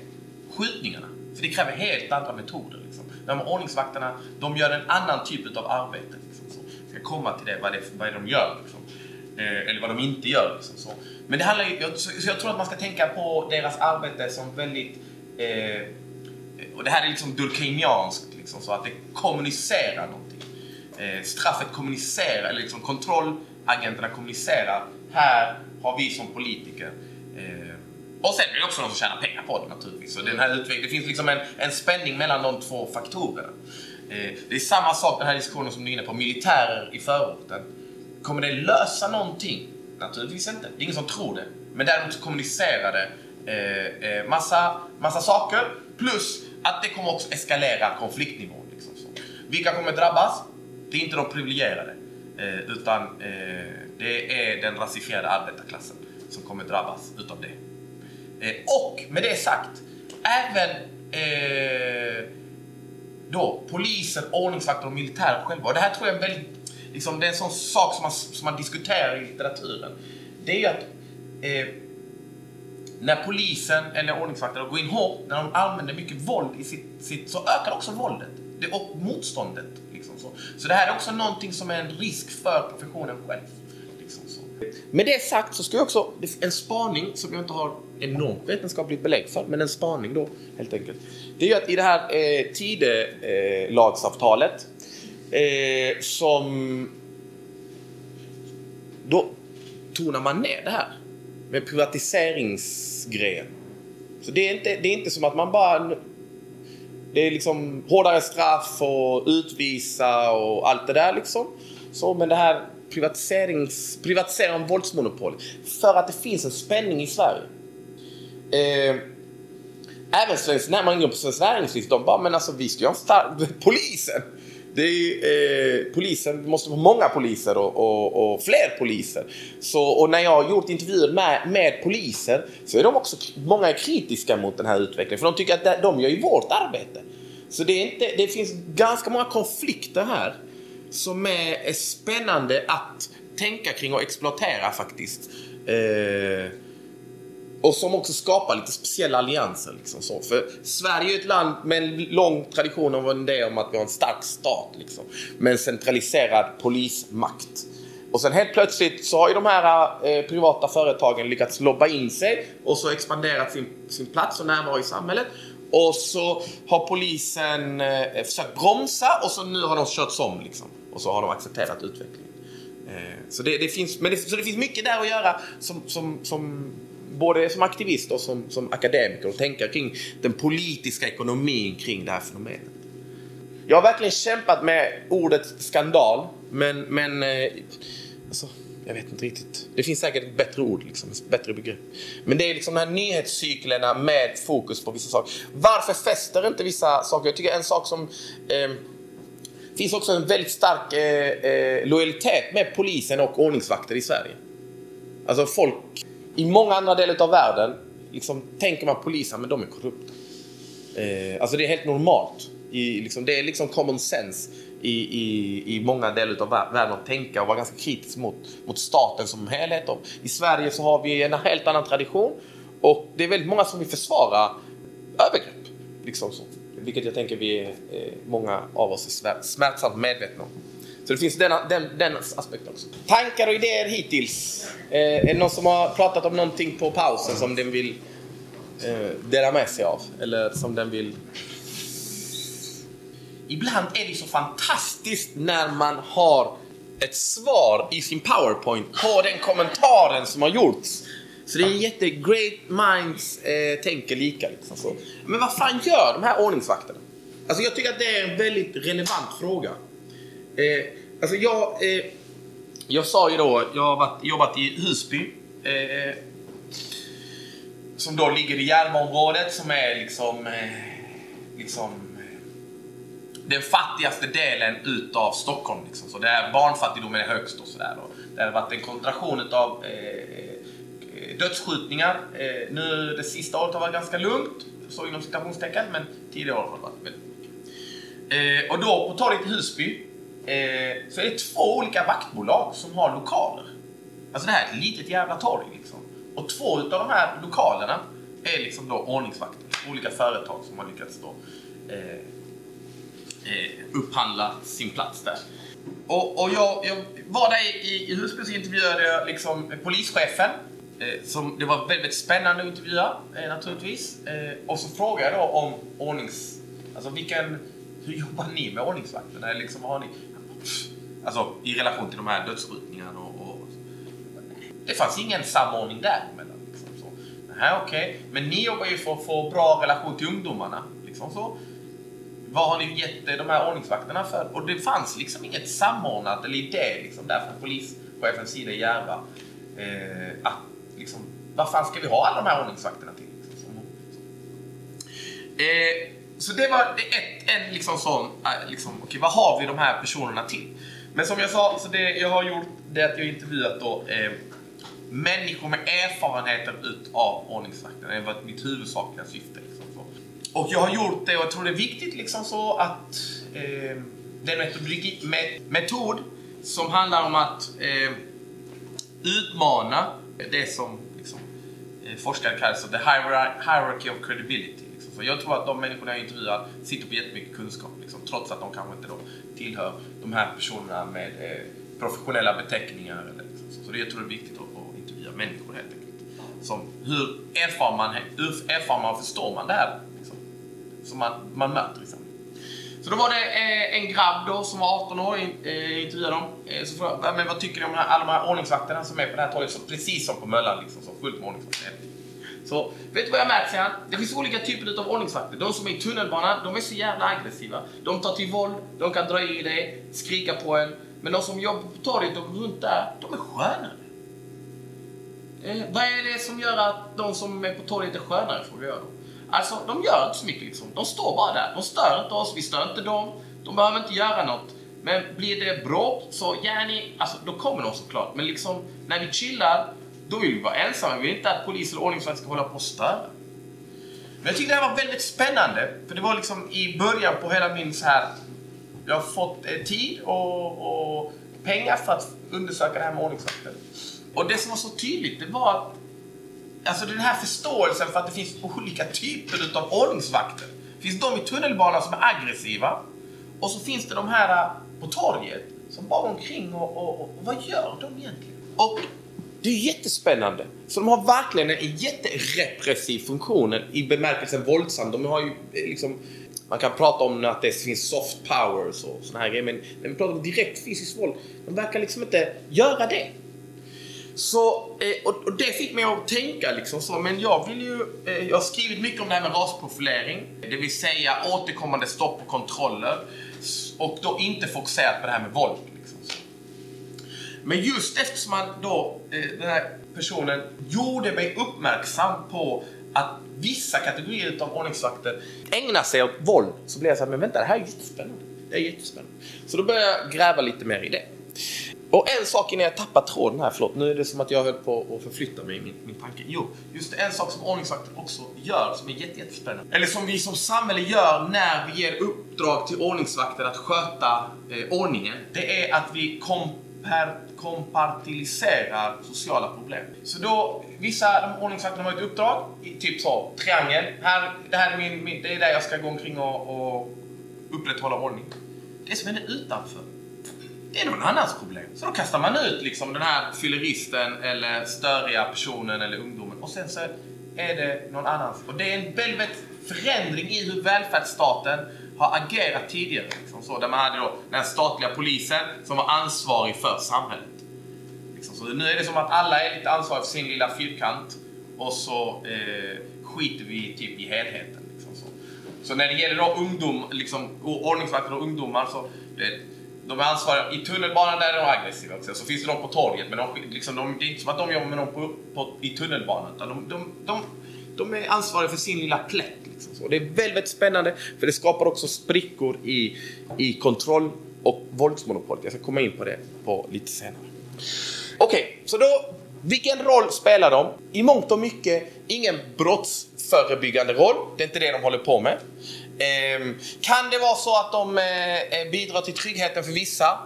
skjutningarna. För det kräver helt andra metoder. Liksom. De här ordningsvakterna, de gör en annan typ av arbete. Liksom, så. Jag ska komma till det, vad, det, vad de gör. Liksom. Eh, eller vad de inte gör. Liksom, så. Men det handlar ju, så, så jag tror att man ska tänka på deras arbete som väldigt... Eh, och det här är liksom durkheimianskt, liksom, så att det kommunicerar någonting. Eh, straffet kommunicerar, eller liksom kontrollagenterna kommunicerar. Här har vi som politiker eh, och sen är det också de som tjänar pengar på det naturligtvis. Så den här det finns liksom en, en spänning mellan de två faktorerna. Eh, det är samma sak den här diskussionen som du är inne på, militärer i förorten. Kommer det lösa någonting? Naturligtvis inte. Det är ingen som tror det. Men däremot kommunicerar det eh, eh, massa, massa saker. Plus att det kommer också eskalera konfliktnivån. Liksom så. Vilka kommer drabbas? Det är inte de privilegierade. Eh, utan eh, det är den rasifierade arbetarklassen som kommer drabbas utav det. Eh, och med det sagt, även eh, då polisen, ordningsvakter och militären själva. Och det här tror jag är en väldigt, liksom, det är en sån sak som man, som man diskuterar i litteraturen. Det är ju att eh, när polisen eller ordningsvakterna går in hårt, när de använder mycket våld i sitt, sitt så ökar också våldet det, och motståndet. Liksom så. så det här är också någonting som är en risk för professionen själv. Liksom så. Med det sagt så ska jag också, en spaning som jag inte har enormt vetenskapligt belägg för, men en spaning då helt enkelt. Det är ju att i det här eh, tidelagsavtalet eh, som då tonar man ner det här med privatiseringsgrejen. Så det är, inte, det är inte som att man bara... Det är liksom hårdare straff och utvisa och allt det där liksom. Så, men det här privatiserings, privatisering av våldsmonopol. För att det finns en spänning i Sverige. Eh, även svensk, när man går på Svenskt Näringsliv, de bara men alltså vi ska ju ha stark... Polisen! Det är, eh, polisen, vi måste ha många poliser och, och, och, fler poliser. Så, och när jag har gjort intervjuer med, med poliser så är de också, många är kritiska mot den här utvecklingen. För de tycker att de gör ju vårt arbete. Så det, är inte, det finns ganska många konflikter här som är, är spännande att tänka kring och exploatera faktiskt. Eh, och som också skapar lite speciella allianser. Liksom så. För Sverige är ett land med en lång tradition av det om att vi har en stark stat. Liksom, med en centraliserad polismakt. Och sen helt plötsligt så har ju de här eh, privata företagen lyckats lobba in sig och så expanderat sin, sin plats och närvaro i samhället. Och så har polisen eh, försökt bromsa och så nu har de körts om liksom. Och så har de accepterat utvecklingen. Eh, så, det, det, finns, men det, så det finns mycket där att göra som, som, som både som aktivist och som, som akademiker och tänka kring den politiska ekonomin kring det här fenomenet. Jag har verkligen kämpat med ordet skandal, men, men eh, alltså, jag vet inte riktigt. Det finns säkert ett bättre ord, liksom, ett bättre begrepp. Men det är liksom de här nyhetscyklerna med fokus på vissa saker. Varför fäster inte vissa saker? Jag tycker en sak som eh, finns också en väldigt stark eh, eh, lojalitet med polisen och ordningsvakter i Sverige. Alltså folk i många andra delar av världen liksom, tänker man polisen, men de är korrupta. Eh, alltså det är helt normalt. I, liksom, det är liksom common sense i, i, i många delar av världen att tänka och vara ganska kritisk mot, mot staten som helhet. Och I Sverige så har vi en helt annan tradition och det är väldigt många som vill försvara övergrepp. Liksom så. Vilket jag tänker vi är, eh, många av oss är smärtsamt medvetna om. Så det finns den, den, den aspekten också. Tankar och idéer hittills? Eh, är det någon som har pratat om någonting på pausen som den vill eh, dela med sig av? Eller som den vill... Ibland är det så fantastiskt när man har ett svar i sin powerpoint på den kommentaren som har gjorts. Så det är jätte... Great minds eh, tänker lika. Liksom så. Men vad fan gör de här ordningsvakterna? Alltså jag tycker att det är en väldigt relevant fråga. Eh, alltså jag, eh, jag sa ju då, jag har varit, jobbat i Husby. Eh, som då ligger i Järvaområdet som är liksom, eh, liksom eh, den fattigaste delen utav Stockholm. Liksom. Så där barnfattigdomen är högst och sådär. Det har varit en koncentration utav eh, eh, dödsskjutningar. Eh, nu det sista året har varit ganska lugnt, så inom citationstecken, men tidigare år har det varit väldigt mycket. Eh, och då på torget i Husby eh, så är det två olika vaktbolag som har lokaler. Alltså det här är ett litet jävla torg liksom. Och två av de här lokalerna är liksom då ordningsvakter. Olika företag som har lyckats då eh, eh, upphandla sin plats där. Och, och jag, jag, var där i, i Husby så intervjuade jag liksom polischefen. Eh, som, det var väldigt, väldigt spännande att intervjua eh, naturligtvis. Eh, och så frågade jag då om ordnings... Alltså vilken... Hur jobbar ni med ordningsvakterna? Liksom, har ni, Alltså i relation till de här dödsskjutningarna och, och Det fanns ingen samordning däremellan. Liksom, så. okej. Okay. Men ni jobbar ju för att få bra relation till ungdomarna. Liksom så. Vad har ni gett eh, de här ordningsvakterna för? Och det fanns liksom inget samordnat eller idé liksom, där från polischefens sida i Järva. Eh, att liksom, vad fan ska vi ha alla de här ordningsvakterna till? Liksom, så. Eh, så det var ett, en liksom sån, eh, liksom, okej okay, vad har vi de här personerna till? Men som jag sa, så det jag har gjort det är att jag intervjuat då eh, människor med erfarenheter utav ordningsvakter. Det har varit mitt huvudsakliga syfte. Liksom, så. Och jag har gjort det och jag tror det är viktigt liksom så att eh, den metodologi, metod som handlar om att eh, utmana det som liksom, eh, forskare kallar för the hierarchy of credibility. Liksom. Så jag tror att de människorna jag intervjuar sitter på jättemycket kunskap, liksom, trots att de kanske inte då tillhör de här personerna med eh, professionella beteckningar. Eller, så, det, jag tror det är viktigt att, intervjua människor helt enkelt. Som, hur erfar man, hur erfar man och förstår man det här liksom, som man, man möter i samhället? Så då var det eh, en grabb då som var 18 år, eh, intervjuade dem. Eh, så frågade men vad tycker ni om alla de här ordningsvakterna som är på det här torget? Precis som på Möllan, liksom, så fullt med ordningsvakter. Så vet du vad jag märkt, sen? Det finns olika typer av ordningsvakter. De som är i tunnelbanan, de är så jävla aggressiva. De tar till våld, de kan dra i dig, skrika på en. Men de som jobbar på torget och runt där, de är skönare. Eh, vad är det som gör att de som är på torget är skönare, frågar jag då. Alltså, de gör inte så mycket liksom. De står bara där. De stör inte oss, vi stör inte dem. De behöver inte göra något. Men blir det bråk så gärna, alltså då kommer de såklart. Men liksom, när vi chillar, då vill vi vara ensamma. Vi vill inte att polis eller ordningsvakt ska hålla på och störa. Men jag tyckte det här var väldigt spännande. För det var liksom i början på hela min så här... Jag har fått eh, tid och, och pengar för att undersöka det här med ordningsvakter. Och det som var så tydligt, det var att Alltså den här förståelsen för att det finns olika typer utav ordningsvakter. Det finns de i tunnelbanan som är aggressiva och så finns det de här eh, på torget som bara går omkring och, och, och, vad gör de egentligen? Och det är jättespännande. Så de har verkligen en jätterepressiv funktion i bemärkelsen våldsam. De har ju eh, liksom man kan prata om att det finns soft powers och såna här grejer men när vi pratar om direkt fysiskt våld, de verkar liksom inte göra det. Så, eh, och, det fick mig att tänka liksom så, men jag vill ju, eh, jag har skrivit mycket om det här med rasprofilering, det vill säga återkommande stopp och kontroller och då inte fokuserat på det här med våld. Men just eftersom han då, eh, den här personen gjorde mig uppmärksam på att vissa kategorier av ordningsvakter ägnar sig åt våld, så blev jag såhär, men vänta, det här är jättespännande. Det är jättespännande. Så då började jag gräva lite mer i det. Och en sak innan jag tappar tråden här, förlåt, nu är det som att jag höll på att förflytta mig i min, min tanke. Jo, just det, en sak som ordningsvakter också gör som är jätte, jättespännande. Eller som vi som samhälle gör när vi ger uppdrag till ordningsvakter att sköta eh, ordningen. Det är att vi kom kompartiliserar sociala problem. Så då, vissa ordningsvakter har ett uppdrag, typ så, triangel. Här, det här är min, min, det är där jag ska gå omkring och, och upprätthålla ordning. Det som händer utanför det är någon annans problem. Så då kastar man ut liksom den här fylleristen eller störiga personen eller ungdomen och sen så är det någon annans. Och det är en väldigt förändring i hur välfärdsstaten har agerat tidigare. Liksom så, där man hade då den statliga polisen som var ansvarig för samhället. Liksom så nu är det som att alla är lite ansvariga för sin lilla fyrkant och så eh, skiter vi typ i helheten. Liksom så. så när det gäller då ungdom, liksom, ordningsvakter och ungdomar så det, de är ansvariga i tunnelbanan där är de aggressiva också. Så finns det de på torget, men de, liksom, de, det är inte som att de jobbar med dem på, på, i tunnelbanan. Utan de, de, de, de är ansvariga för sin lilla plätt. Liksom. Så det är väldigt, väldigt spännande, för det skapar också sprickor i, i kontroll och våldsmonopolet. Jag ska komma in på det på lite senare. Okej, okay, så då vilken roll spelar de? I mångt och mycket ingen brottsförebyggande roll. Det är inte det de håller på med. Eh, kan det vara så att de eh, eh, bidrar till tryggheten för vissa?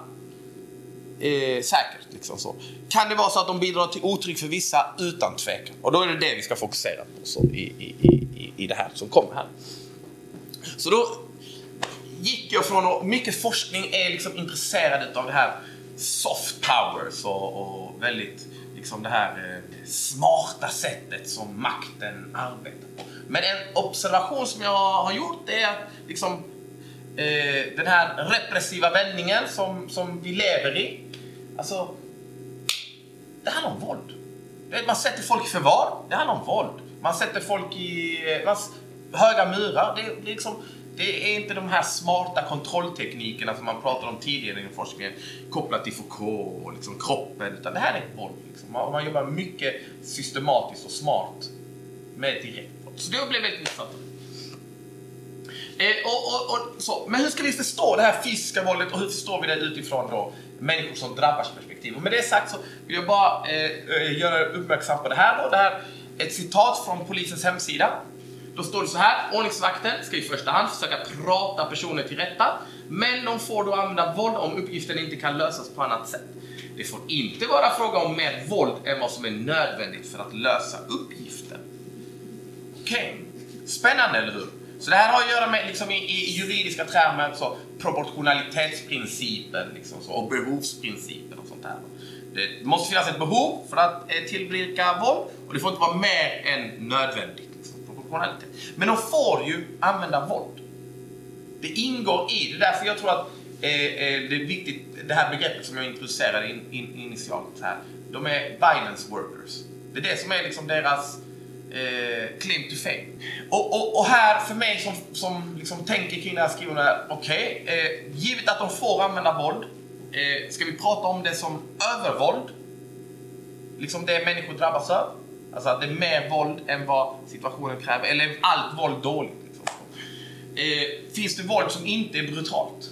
Eh, säkert. Liksom så. Kan det vara så att de bidrar till otrygg för vissa? Utan tvekan. Och då är det det vi ska fokusera på så, i, i, i, i det här som kommer här. Så då gick jag från att mycket forskning är liksom intresserad av det här soft powers och, och väldigt liksom det här eh, smarta sättet som makten arbetar på. Men en observation som jag har gjort är att liksom, eh, den här repressiva vändningen som, som vi lever i. Alltså, det handlar om våld. Eh, man sätter folk i förvar, det handlar om våld. Man sätter folk i eh, man, höga murar. Det, det, är liksom, det är inte de här smarta kontrollteknikerna som man pratade om tidigare inom forskningen kopplat till Foucault och liksom kroppen. Utan det här är våld. Liksom. Man, man jobbar mycket systematiskt och smart med direkt våld. Så det blev väldigt intressant. Eh, och, och, och, så. Men hur ska vi förstå det här fysiska våldet och hur förstår vi det utifrån då människor som drabbas perspektiv? Och med det sagt så vill jag bara eh, eh, göra uppmärksam på det här då. Det här ett citat från polisens hemsida. Då står det så här. Ordningsvakten ska i första hand försöka prata personer till rätta. Men de får då använda våld om uppgiften inte kan lösas på annat sätt. Det får inte vara fråga om mer våld än vad som är nödvändigt för att lösa uppgiften. Okej, okay. spännande eller hur? Så det här har att göra med liksom, i, i juridiska termer så proportionalitetsprincipen liksom, så, och behovsprincipen och sånt där. Det måste finnas ett behov för att eh, tillbringa våld och det får inte vara mer än nödvändigt. Liksom, proportionalitet. Men de får ju använda våld. Det ingår i det. därför jag tror att eh, eh, det är viktigt, det här begreppet som jag introducerade in, in, initialt här. De är violence workers. Det är det som är liksom deras eh, claim to fame. Och, och, och, här för mig som, som liksom tänker kring det här skrivna, okej, okay, eh, givet att de får använda våld, eh, ska vi prata om det som övervåld? Liksom det människor drabbas av? Alltså att det är mer våld än vad situationen kräver, eller är allt våld dåligt? Liksom. Eh, finns det våld som inte är brutalt?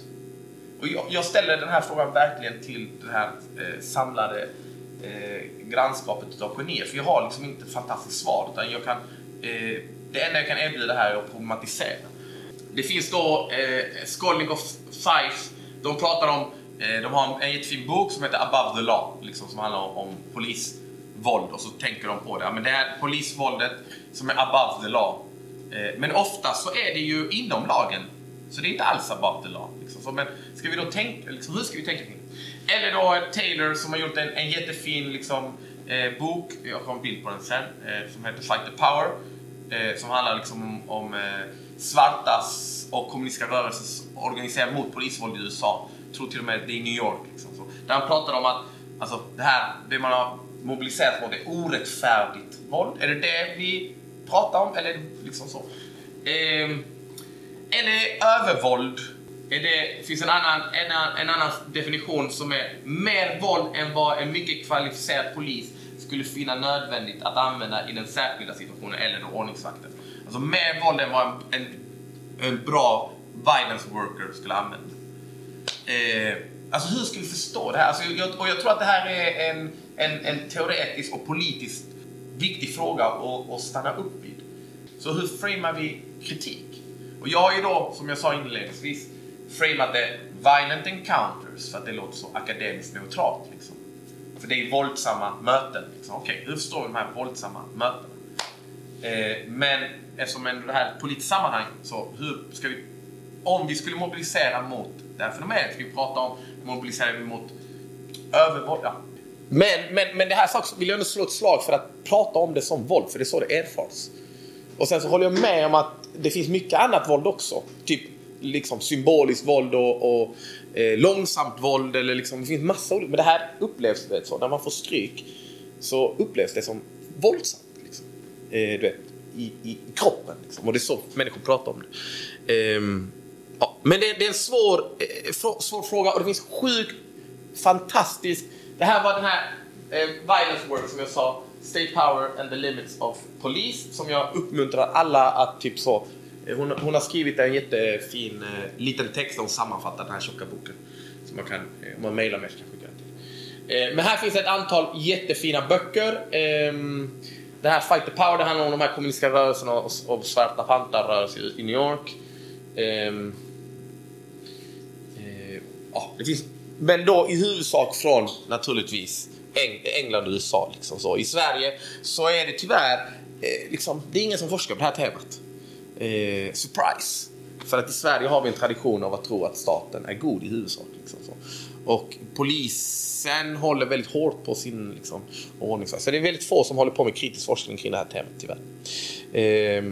Och jag, jag ställer den här frågan verkligen till det här eh, samlade eh, grannskapet utav genier. För jag har liksom inte ett fantastiskt svar. Utan jag kan, eh, det enda jag kan erbjuda här är att problematisera. Det finns då eh, Skolning of Fife. De pratar om, eh, de har en jättefin bok som heter Above the Law. Liksom, som handlar om, om polisvåld. Och så tänker de på det. Ja, men det är polisvåldet som är above the law. Eh, men ofta så är det ju inom lagen. Så det är inte alls above the law. Liksom. Så, men ska vi då tänka, liksom, hur ska vi tänka kring eller då Taylor som har gjort en, en jättefin liksom, eh, bok, jag har en bild på den sen, eh, som heter Fight the Power. Eh, som handlar liksom om, om eh, svartas och kommunistiska rörelsers organiserade mot polisvåld i USA. Jag tror till och med det är i New York. Liksom, så. Där han pratar om att alltså, det här, det man har mobiliserat mot är orättfärdigt våld. Är det det vi pratar om? Eller liksom så? Eh, eller övervåld det finns en annan, en, en annan definition som är mer våld än vad en mycket kvalificerad polis skulle finna nödvändigt att använda i den särskilda situationen eller då ordningsvakten. Alltså mer våld än vad en, en, en bra violence worker skulle använda. Eh, alltså hur ska vi förstå det här? Alltså, jag, och jag tror att det här är en, en, en teoretisk och politiskt viktig fråga att, att stanna upp vid. Så hur framar vi kritik? Och jag har ju då, som jag sa inledningsvis, framat det violent encounters för att det låter så akademiskt neutralt. Liksom. För det är våldsamma möten. Liksom. Okej, okay, hur står vi de här våldsamma mötena? Eh, men eftersom det här är ett politiskt sammanhang, så hur ska vi... Om vi skulle mobilisera mot det här fenomenet, ska vi prata om mobiliserar vi mot övervåld? Ja. Men, men, men det här vill jag ändå slå ett slag för att prata om det som våld, för det är så det erfars. Och sen så håller jag med om att det finns mycket annat våld också. Typ liksom symboliskt våld och, och eh, långsamt våld. Eller liksom, det finns massa olika. Men det här upplevs det så. När man får stryk så upplevs det som våldsamt. Liksom. Eh, du vet, i, i kroppen. Liksom. Och det är så människor pratar om det. Eh, ja. Men det, det, är en svår, eh, svår fråga och det finns sjukt fantastiskt. Det här var den här eh, violence work som jag sa. State power and the limits of police. Som jag uppmuntrar alla att typ så hon, hon, har skrivit en jättefin eh, liten text där hon sammanfattar den här tjocka boken. Som man kan, eh, om man mejlar mig så kan skicka den till. Eh, men här finns ett antal jättefina böcker. Eh, det här Fight the Power, det handlar om de här kommunistiska rörelserna och, och Svarta Pantar-rörelsen i New York. Ehm, eh, ja, det finns, men då i huvudsak från naturligtvis Eng England och USA. Liksom så. I Sverige så är det tyvärr eh, liksom, det är ingen som forskar på det här temat eh, surprise. För att i Sverige har vi en tradition av att tro att staten är god i huvudsak. Liksom så. Och polisen håller väldigt hårt på sin liksom, ordning. Så det är väldigt få som håller på med kritisk forskning kring det här temat tyvärr. Eh,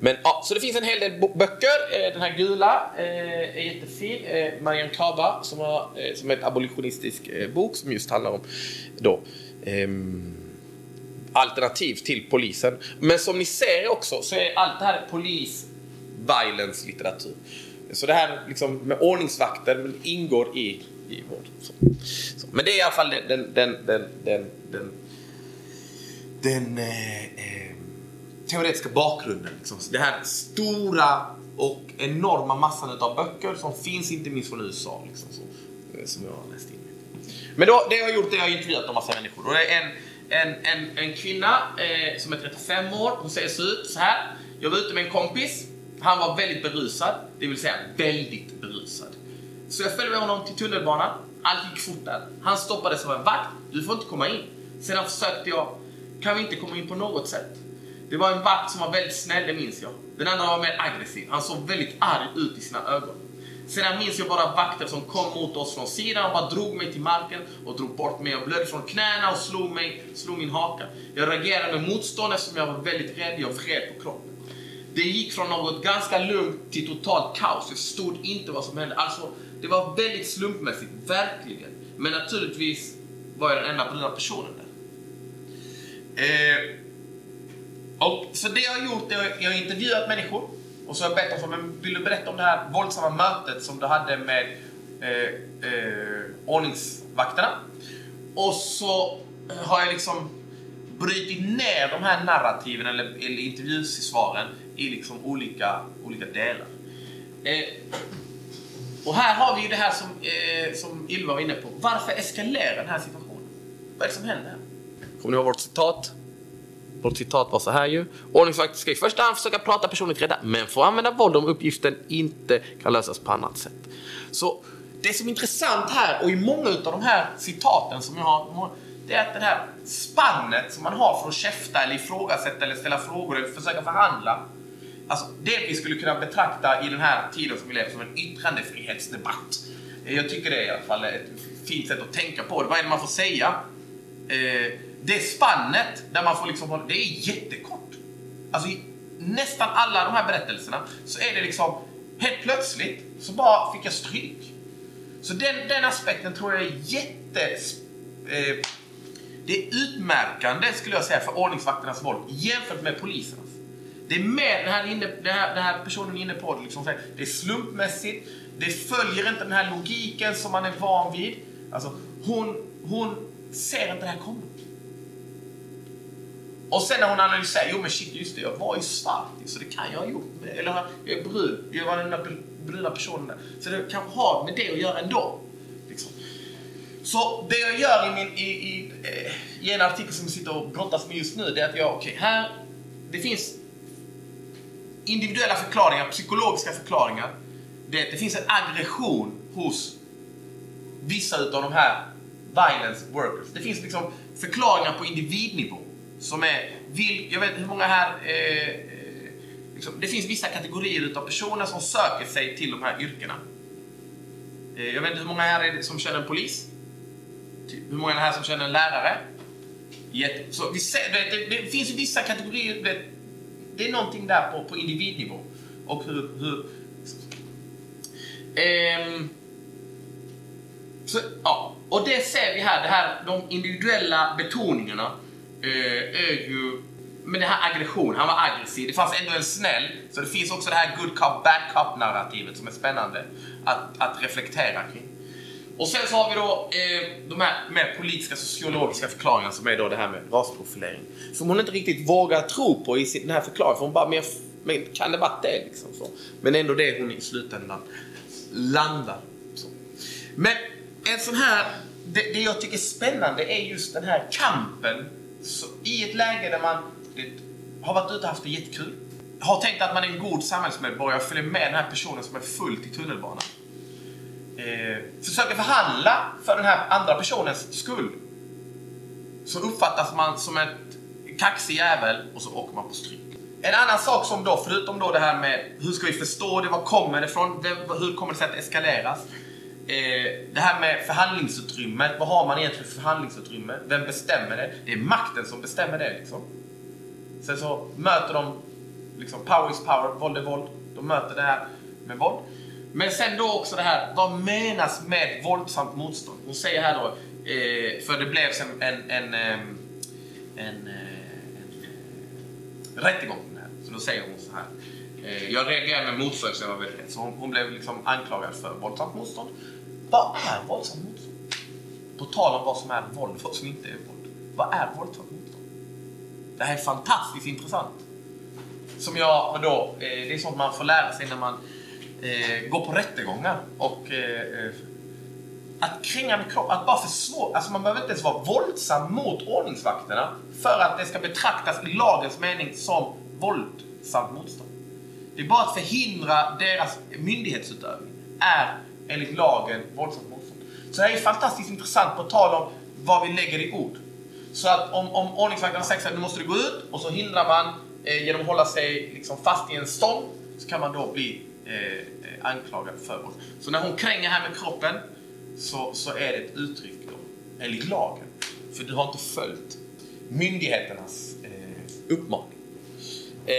men ja, så det finns en hel del böcker. Eh, den här gula eh, är jättefin. Eh, Marianne Kaba som, har, som är en abolitionistisk bok som just handlar om då ehm, alternativ till polisen. Men som ni ser också så är allt det här polis violence litteratur. Så det här liksom med ordningsvakter ingår i, i vår... Så. Så. Men det är i alla fall den, den, den, den, den, den, den eh, eh, teoretiska bakgrunden. Liksom. Det här stora och enorma massan av böcker som finns inte minst från USA. Liksom, så, eh, som jag har läst in. Men då, det jag har gjort är att jag har intervjuat en massa människor. Och det är en, en, en, en kvinna eh, som är 35 år. Hon ser ut så här. Jag var ute med en kompis. Han var väldigt berusad, det vill säga väldigt berusad. Så jag följde med honom till tunnelbanan. Allt gick fort där. Han stoppades av en vakt. Du får inte komma in. Sedan försökte jag. Kan vi inte komma in på något sätt? Det var en vakt som var väldigt snäll, det minns jag. Den andra var mer aggressiv. Han såg väldigt arg ut i sina ögon. Sedan minns jag bara vakter som kom mot oss från sidan och bara drog mig till marken och drog bort mig. Jag blödde från knäna och slog, mig, slog min haka. Jag reagerade med motstånd eftersom jag var väldigt rädd. Jag vred på kroppen. Det gick från något ganska lugnt till totalt kaos. Jag förstod inte vad som hände. Alltså, det var väldigt slumpmässigt, verkligen. Men naturligtvis var jag den enda bruna personen där. Eh, och, så det jag har gjort är att jag har intervjuat människor och så har jag bett dem, men vill du berätta om det här våldsamma mötet som du hade med eh, eh, ordningsvakterna? Och så eh, har jag liksom brutit ner de här narrativen eller, eller intervjusvaren i liksom olika, olika delar. Eh, och här har vi ju det här som, eh, som Ylva var inne på. Varför eskalerar den här situationen? Vad är det som händer? Kommer ni ihåg vårt citat? Vårt citat var så här ju. Ordningsvakter ska i första hand försöka prata personligt rädda, men får använda våld om uppgiften inte kan lösas på annat sätt. Så det som är intressant här, och i många av de här citaten som jag har, det är att det här spannet som man har för att käfta eller ifrågasätta eller ställa frågor eller försöka förhandla. Alltså det vi skulle kunna betrakta i den här tiden som vi lever som en yttrandefrihetsdebatt. Jag tycker det är i alla fall ett fint sätt att tänka på det. Vad är det man får säga? Eh, det spannet där man får liksom, det är jättekort. Alltså i nästan alla de här berättelserna så är det liksom, helt plötsligt så bara fick jag stryk. Så den, den aspekten tror jag är jätte... Eh, det är utmärkande skulle jag säga för ordningsvakternas våld jämfört med polisernas. Det är mer, den här, inne, den här, den här personen är inne på det, liksom, det är slumpmässigt, det följer inte den här logiken som man är van vid. Alltså, hon, hon ser inte det här komma. Och sen när hon analyserar, jo men shit just det, jag var ju svart så det kan jag ha gjort. Eller jag är brun, jag var den där bruna personen där. Så det kanske har med det att göra ändå. Liksom. Så det jag gör i, min, i, i, eh, i en artikel som jag sitter och brottas med just nu, det är att jag, okej, okay, här, det finns individuella förklaringar, psykologiska förklaringar. Det, det finns en aggression hos vissa utav de här violence workers. Det finns liksom förklaringar på individnivå. Som är, vill, jag vet hur många här eh, eh, liksom, det finns vissa kategorier av personer som söker sig till de här yrkena. Eh, jag vet inte hur många här är som känner en polis? Typ, hur många är här som känner en lärare? Jätte, så vi ser, det, det, det finns vissa kategorier, det, det är någonting där på, på individnivå. Och hur... hur ehm, så, ja. Och det ser vi här, det här, de individuella betoningarna Eh, är ju men den här aggressionen, han var aggressiv. Det fanns ändå en snäll, så det finns också det här good cop, bad cop narrativet som är spännande att, att reflektera kring. Och sen så har vi då eh, de här mer politiska sociologiska förklaringarna som är då det här med rasprofilering. Som hon inte riktigt vågar tro på i sin, den här förklaringen, för hon bara, men, men kan det vara det liksom? Så. Men ändå det hon i slutändan landar. Så. Men en sån här, det, det jag tycker är spännande är just den här kampen så, I ett läge där man det, har varit ute och haft det jättekul, har tänkt att man är en god samhällsmedborgare och följer med den här personen som är fullt i tunnelbanan. Eh, försöker förhandla för den här andra personens skull. Så uppfattas man som en kaxig jävel och så åker man på stryk. En annan sak som då, förutom då det här med hur ska vi förstå det, var kommer det ifrån, hur kommer det sig att eskaleras? Eh, det här med förhandlingsutrymmet. Vad har man egentligen för förhandlingsutrymme? Vem bestämmer det? Det är makten som bestämmer det. Liksom. Sen så möter de liksom, power is power, våld är våld. De möter det här med våld. Men sen då också det här, vad menas med våldsamt motstånd? Hon säger här då, eh, för det blev sen en, en, en, en, en rättegång här. Så då säger hon så här. Eh, jag reagerade med motstånd så jag var väldigt rädd. Så hon, hon blev liksom anklagad för våldsamt motstånd. Vad är våldsamt motstånd? På tal om vad som är våld och vad som inte är våld. Vad är våldsamt motstånd? Det här är fantastiskt intressant. som jag då, eh, det är sånt man får lära sig när man eh, går på rättegångar. Och, eh, eh att kränga med kropp, att bara försvåra, alltså man behöver inte ens vara våldsam mot ordningsvakterna för att det ska betraktas i lagens mening som våldsamt motstånd. Det är bara att förhindra deras myndighetsutövning är enligt lagen våldsamt motstånd. Så det här är fantastiskt intressant på tal om vad vi lägger i ord. Så att om, om ordningsvakten har sagt att nu måste du gå ut och så hindrar man eh, genom att hålla sig liksom fast i en stång så kan man då bli eh, eh, anklagad för våld. Så när hon kränger här med kroppen så, så är det ett uttryck då, enligt lagen. För du har inte följt myndigheternas eh, uppmaning. Eh,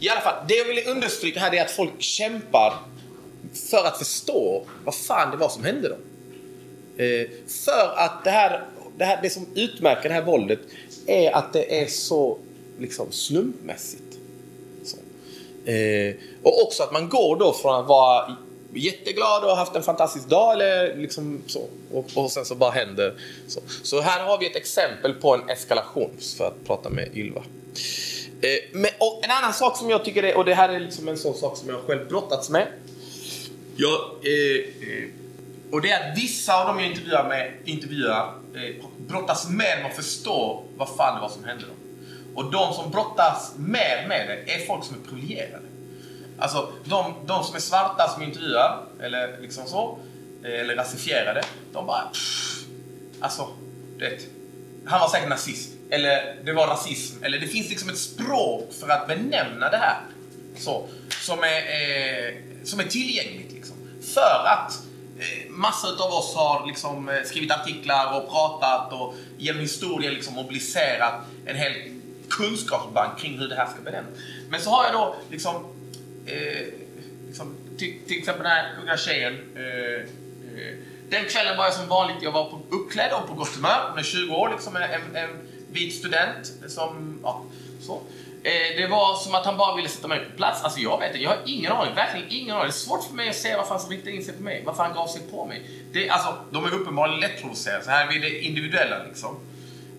I alla fall, det jag ville understryka här är att folk kämpar för att förstå vad fan det var som hände dem. Eh, för att det här, det här, det som utmärker det här våldet är att det är så liksom slumpmässigt. Så. Eh, och också att man går då från att vara jätteglad och haft en fantastisk dag eller liksom så. Och, och sen så bara händer så. Så här har vi ett exempel på en eskalation för att prata med Ylva. Eh, men, och en annan sak som jag tycker är, och det här är liksom en sån sak som jag själv brottats med. Jag, eh, eh, och det är att vissa av de jag intervjuar, med, intervjuar eh, brottas mer med att förstå vad fan det var som hände dem. Och de som brottas mer med det är folk som är privilegierade. Alltså de, de som är svarta som intervjuar, eller liksom så, eh, eller rasifierade, de bara pff, Alltså, det, han var säkert nazist. Eller det var rasism. Eller det finns liksom ett språk för att benämna det här. Så, som, är, eh, som är tillgängligt. För att eh, massor av oss har liksom, eh, skrivit artiklar och pratat och genom historien liksom mobiliserat en hel kunskapsbank kring hur det här ska benämnas. Men så har jag då liksom, eh, liksom till, till, exempel den här unga tjejen eh, eh, den kvällen var jag som vanligt, jag var på, uppklädd och på gott humör. Hon är 20 år, liksom en, en vit student som, ja, så. Eh, det var som att han bara ville sätta mig på plats. Alltså jag vet inte, jag har ingen aning, verkligen ingen aning. Det är svårt för mig att se varför han riktade in sig på mig, varför han gav sig på mig. Det, alltså, de är uppenbarligen lättprovocerade, så här är det individuella liksom.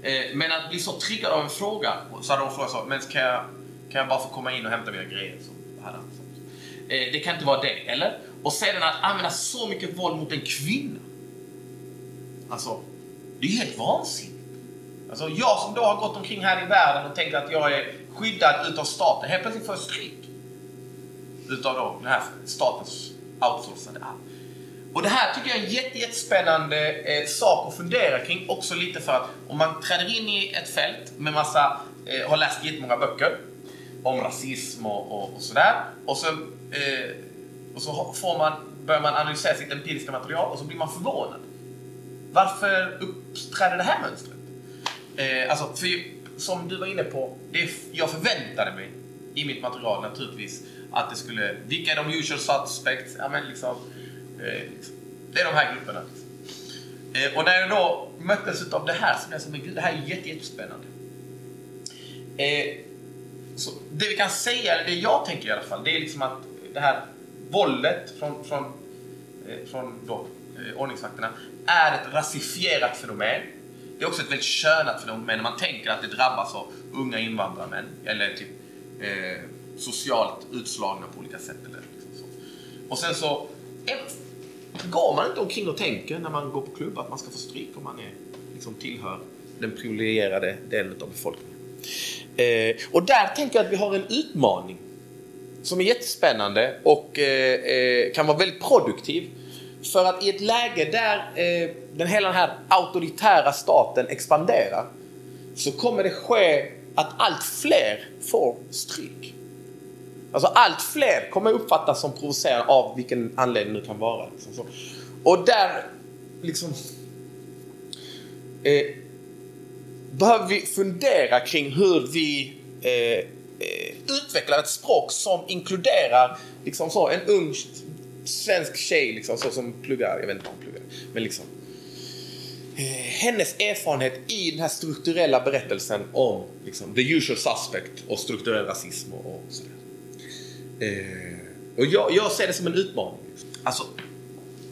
Eh, men att bli så triggad av en fråga, så hade de frågat så, men kan jag, kan jag bara få komma in och hämta mina grejer? Så hade han sagt. Eh, det kan inte vara det, eller? Och sedan att använda så mycket våld mot en kvinna. Alltså, det är ju helt vansinnigt. Alltså jag som då har gått omkring här i världen och tänkt att jag är skyddad utav staten, helt plötsligt får jag stryk. Utav då den här statens outsourcade arm. Och det här tycker jag är en jätte, jättespännande eh, sak att fundera kring. Också lite för att om man träder in i ett fält med massa, eh, har läst jättemånga böcker om rasism och, och, och sådär. Och så, eh, och så får man, börjar man analysera sitt empiriska material och så blir man förvånad. Varför uppträder det här mönstret? Eh, alltså, för, som du var inne på, det, jag förväntade mig i mitt material naturligtvis att det skulle, vilka är de usual suspects? Ja, men liksom, eh, det är de här grupperna. Eh, och när jag då möttes av det här så blev jag som gud, det här är jätte, jättespännande. Eh, så det vi kan säga, eller det jag tänker i alla fall, det är liksom att det här våldet från, från, eh, från då, eh, ordningsvakterna är ett rasifierat fenomen det är också ett väldigt könat fenomen när man tänker att det drabbas av unga invandrarmän eller typ eh, socialt utslagna på olika sätt. Eller liksom så. Och sen så eh, går man inte omkring och tänker när man går på klubb att man ska få stryk om man är, liksom, tillhör den privilegierade delen av befolkningen. Eh, och där tänker jag att vi har en utmaning som är jättespännande och eh, eh kan vara väldigt produktiv för att i ett läge där eh, den hela den här auktoritära staten expanderar så kommer det ske att allt fler får stryk. Alltså allt fler kommer uppfattas som provocerade av vilken anledning det kan vara. Liksom så. Och där liksom eh, behöver vi fundera kring hur vi eh, eh utvecklar ett språk som inkluderar liksom så, en ung svensk tjej liksom, så som pluggar, jag vet inte vad hon pluggar, men liksom. Eh, hennes erfarenhet i den här strukturella berättelsen om liksom, the usual suspect och strukturell rasism och, och sådär. Eh, och jag, jag, ser det som en utmaning. Liksom. Alltså,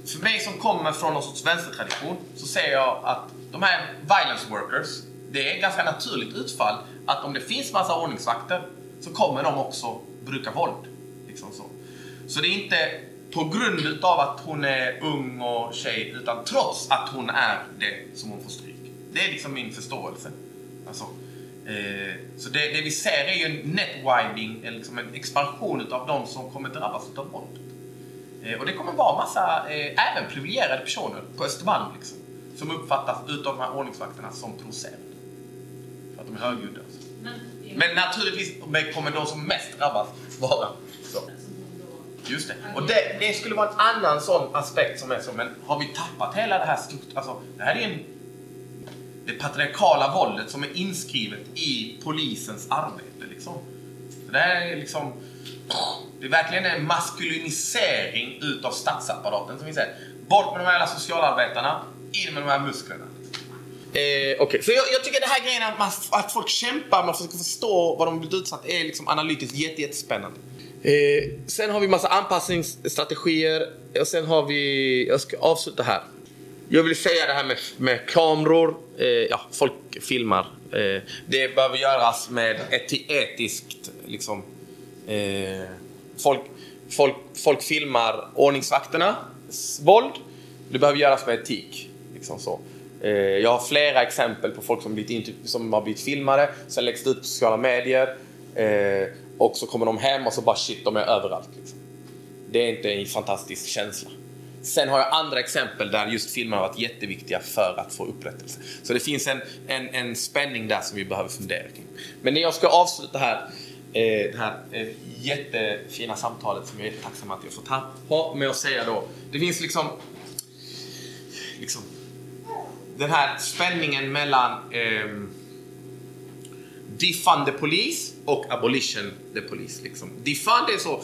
för mig som kommer från någon sorts vänstertradition så ser jag att de här violence workers, det är ett ganska naturligt utfall att om det finns massa ordningsvakter så kommer de också bruka våld. Liksom så. så det är inte på grund av att hon är ung och tjej, utan trots att hon är det som hon får stryk. Det är liksom min förståelse. Alltså, eh, så det, det, vi ser är ju en netwiding, liksom en expansion av de som kommer drabbas av våld. Eh, och det kommer vara massa, eh, även privilegierade personer på Östermalm liksom, som uppfattas utav de här ordningsvakterna som provocerande. För att de är högljudda. Men, Men naturligtvis kommer de som mest drabbas vara så. Just det. Och det, det, skulle vara en annan sån aspekt som är så, men har vi tappat hela det här stort, alltså, det här är en, det patriarkala våldet som är inskrivet i polisens arbete liksom. Det här är liksom, det är verkligen en maskulinisering utav statsapparaten som vi säger. Bort med de här jävla socialarbetarna, in med de här musklerna. Eh, Okej, okay. så jag, jag, tycker det här grejen att, man, att folk kämpar, man försöker förstå vad de blivit utsatta är liksom analytiskt jätte, jättespännande. Eh, sen har vi massa anpassningsstrategier och sen har vi, jag ska avsluta här. Jag vill säga det här med, med kameror, eh, ja folk filmar. Eh, det behöver göras med ett etiskt liksom, eh, folk, folk, folk filmar ordningsvakternas våld. Det behöver göras med etik. Liksom så. Eh, jag har flera exempel på folk som, blivit som har blivit filmade, sen läggs det ut på sociala medier. Eh, och så kommer de hem och så bara shit, de är överallt. Liksom. Det är inte en fantastisk känsla. Sen har jag andra exempel där just filmer har varit jätteviktiga för att få upprättelse. Så det finns en, en, en spänning där som vi behöver fundera kring. Men när jag ska avsluta här, eh, det här eh, jättefina samtalet som jag är tacksam att jag fått ha, ha med att säga då. Det finns liksom, liksom den här spänningen mellan eh, defund the police och abolition the police. Liksom. Defund är så,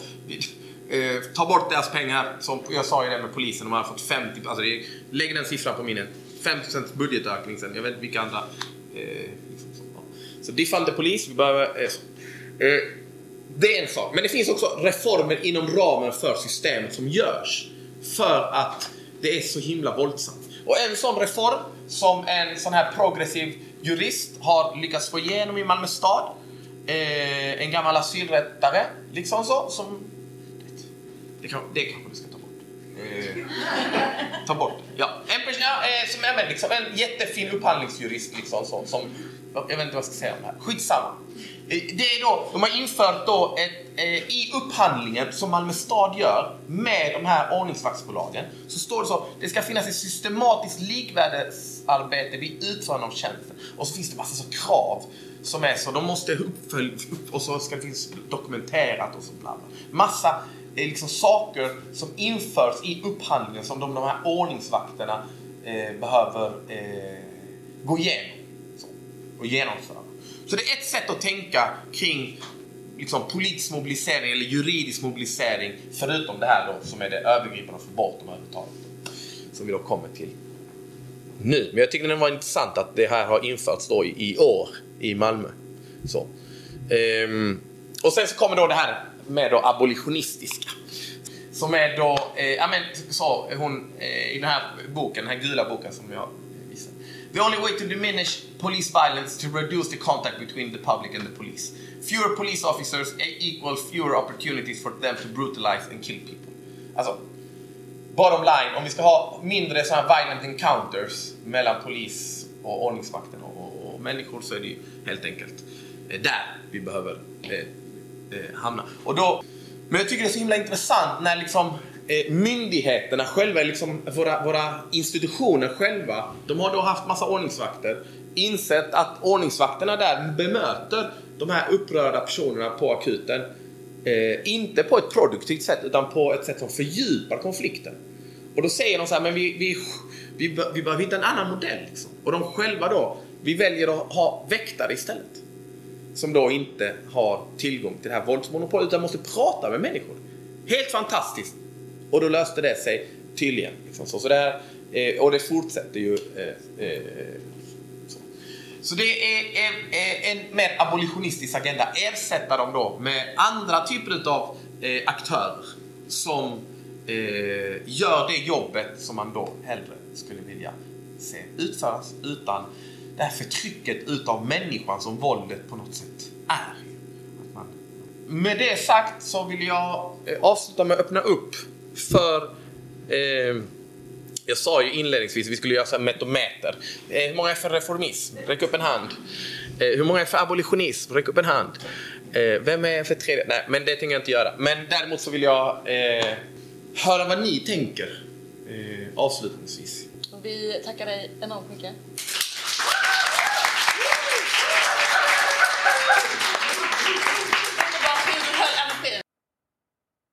eh, ta bort deras pengar, som jag sa ju det med polisen, de har fått 50, alltså det, lägg den siffran på minnet. 50% budgetökning sen, jag vet inte vilka andra. Eh, liksom så, så defund the police, vi behöver... Eh, eh, det är en sak, men det finns också reformer inom ramen för systemet som görs för att det är så himla våldsamt. Och en sån reform som en sån här progressiv jurist har lyckats få igenom i Malmö stad. Eh, en gammal asylrättare, liksom så. Som, det, kan, det kanske vi ska ta bort. Eh, ta bort Ja, en person eh, som är med, liksom, en jättefin upphandlingsjurist liksom så, som, jag vet inte vad jag ska säga om det här. Skitsamma. Det är då, de har infört då ett, eh, i upphandlingen som Malmö stad gör med de här ordningsvaktsbolagen så står det så det ska finnas ett systematiskt likvärdesarbete vid utförande av tjänsten. Och så finns det massa så krav som är så, de måste uppföljas upp och så ska det finnas dokumenterat och så bla bla. Massa eh, liksom saker som införs i upphandlingen som de, de här ordningsvakterna eh, behöver eh, gå igenom så, och genomföra. Så det är ett sätt att tänka kring liksom, politisk mobilisering eller juridisk mobilisering förutom det här då som är det övergripande för bort de övertalen. Som vi då kommer till nu. Men jag tyckte det var intressant att det här har införts då i, i år i Malmö. Så. Ehm, och sen så kommer då det här med då abolitionistiska. Som är då, eh, ja men så hon eh, i den här boken, den här gula boken som jag. The only way to diminish police violence to reduce the contact between the public and the police. Fewer police officers e- equal fewer opportunities for them to brutalize and kill people. Alltså, bottom line, om vi ska ha mindre sådana violent encounters mellan polis och ordningsmakten och, och, och, människor så är det ju helt enkelt eh, där vi behöver eh, eh, hamna. Och då, men jag tycker det är så himla intressant när liksom Eh, myndigheterna själva, liksom våra, våra institutioner själva, de har då haft massa ordningsvakter, insett att ordningsvakterna där bemöter de här upprörda personerna på akuten Eh, inte på ett produktivt sätt utan på ett sätt som fördjupar konflikten. Och då säger de så här, men vi, vi, vi, vi behöver hitta en annan modell. Liksom. Och de själva då, vi väljer att ha väktare istället. Som då inte har tillgång till det här våldsmonopolet utan måste prata med människor. Helt fantastiskt! Och då löste det sig tydligen. Liksom så. Så där, eh, och det fortsätter ju eh, eh, så det är en, en mer abolitionistisk agenda. Ersätta dem då med andra typer av eh, aktörer som eh, gör det jobbet som man då hellre skulle vilja se utföras utan det här förtrycket utav människan som våldet på något sätt är. Att man med det sagt så vill jag eh, avsluta med att öppna upp för eh, jag sa ju inledningsvis att vi skulle göra så här metometer. Eh, hur många är för reformism? Räck upp en hand. Eh, hur många är för abolitionism? Räck upp en hand. Eh, vem är för tredje? Nej, men det tänker jag inte göra. Men däremot så vill jag eh, höra vad ni tänker eh, avslutningsvis. Vi tackar dig enormt mycket.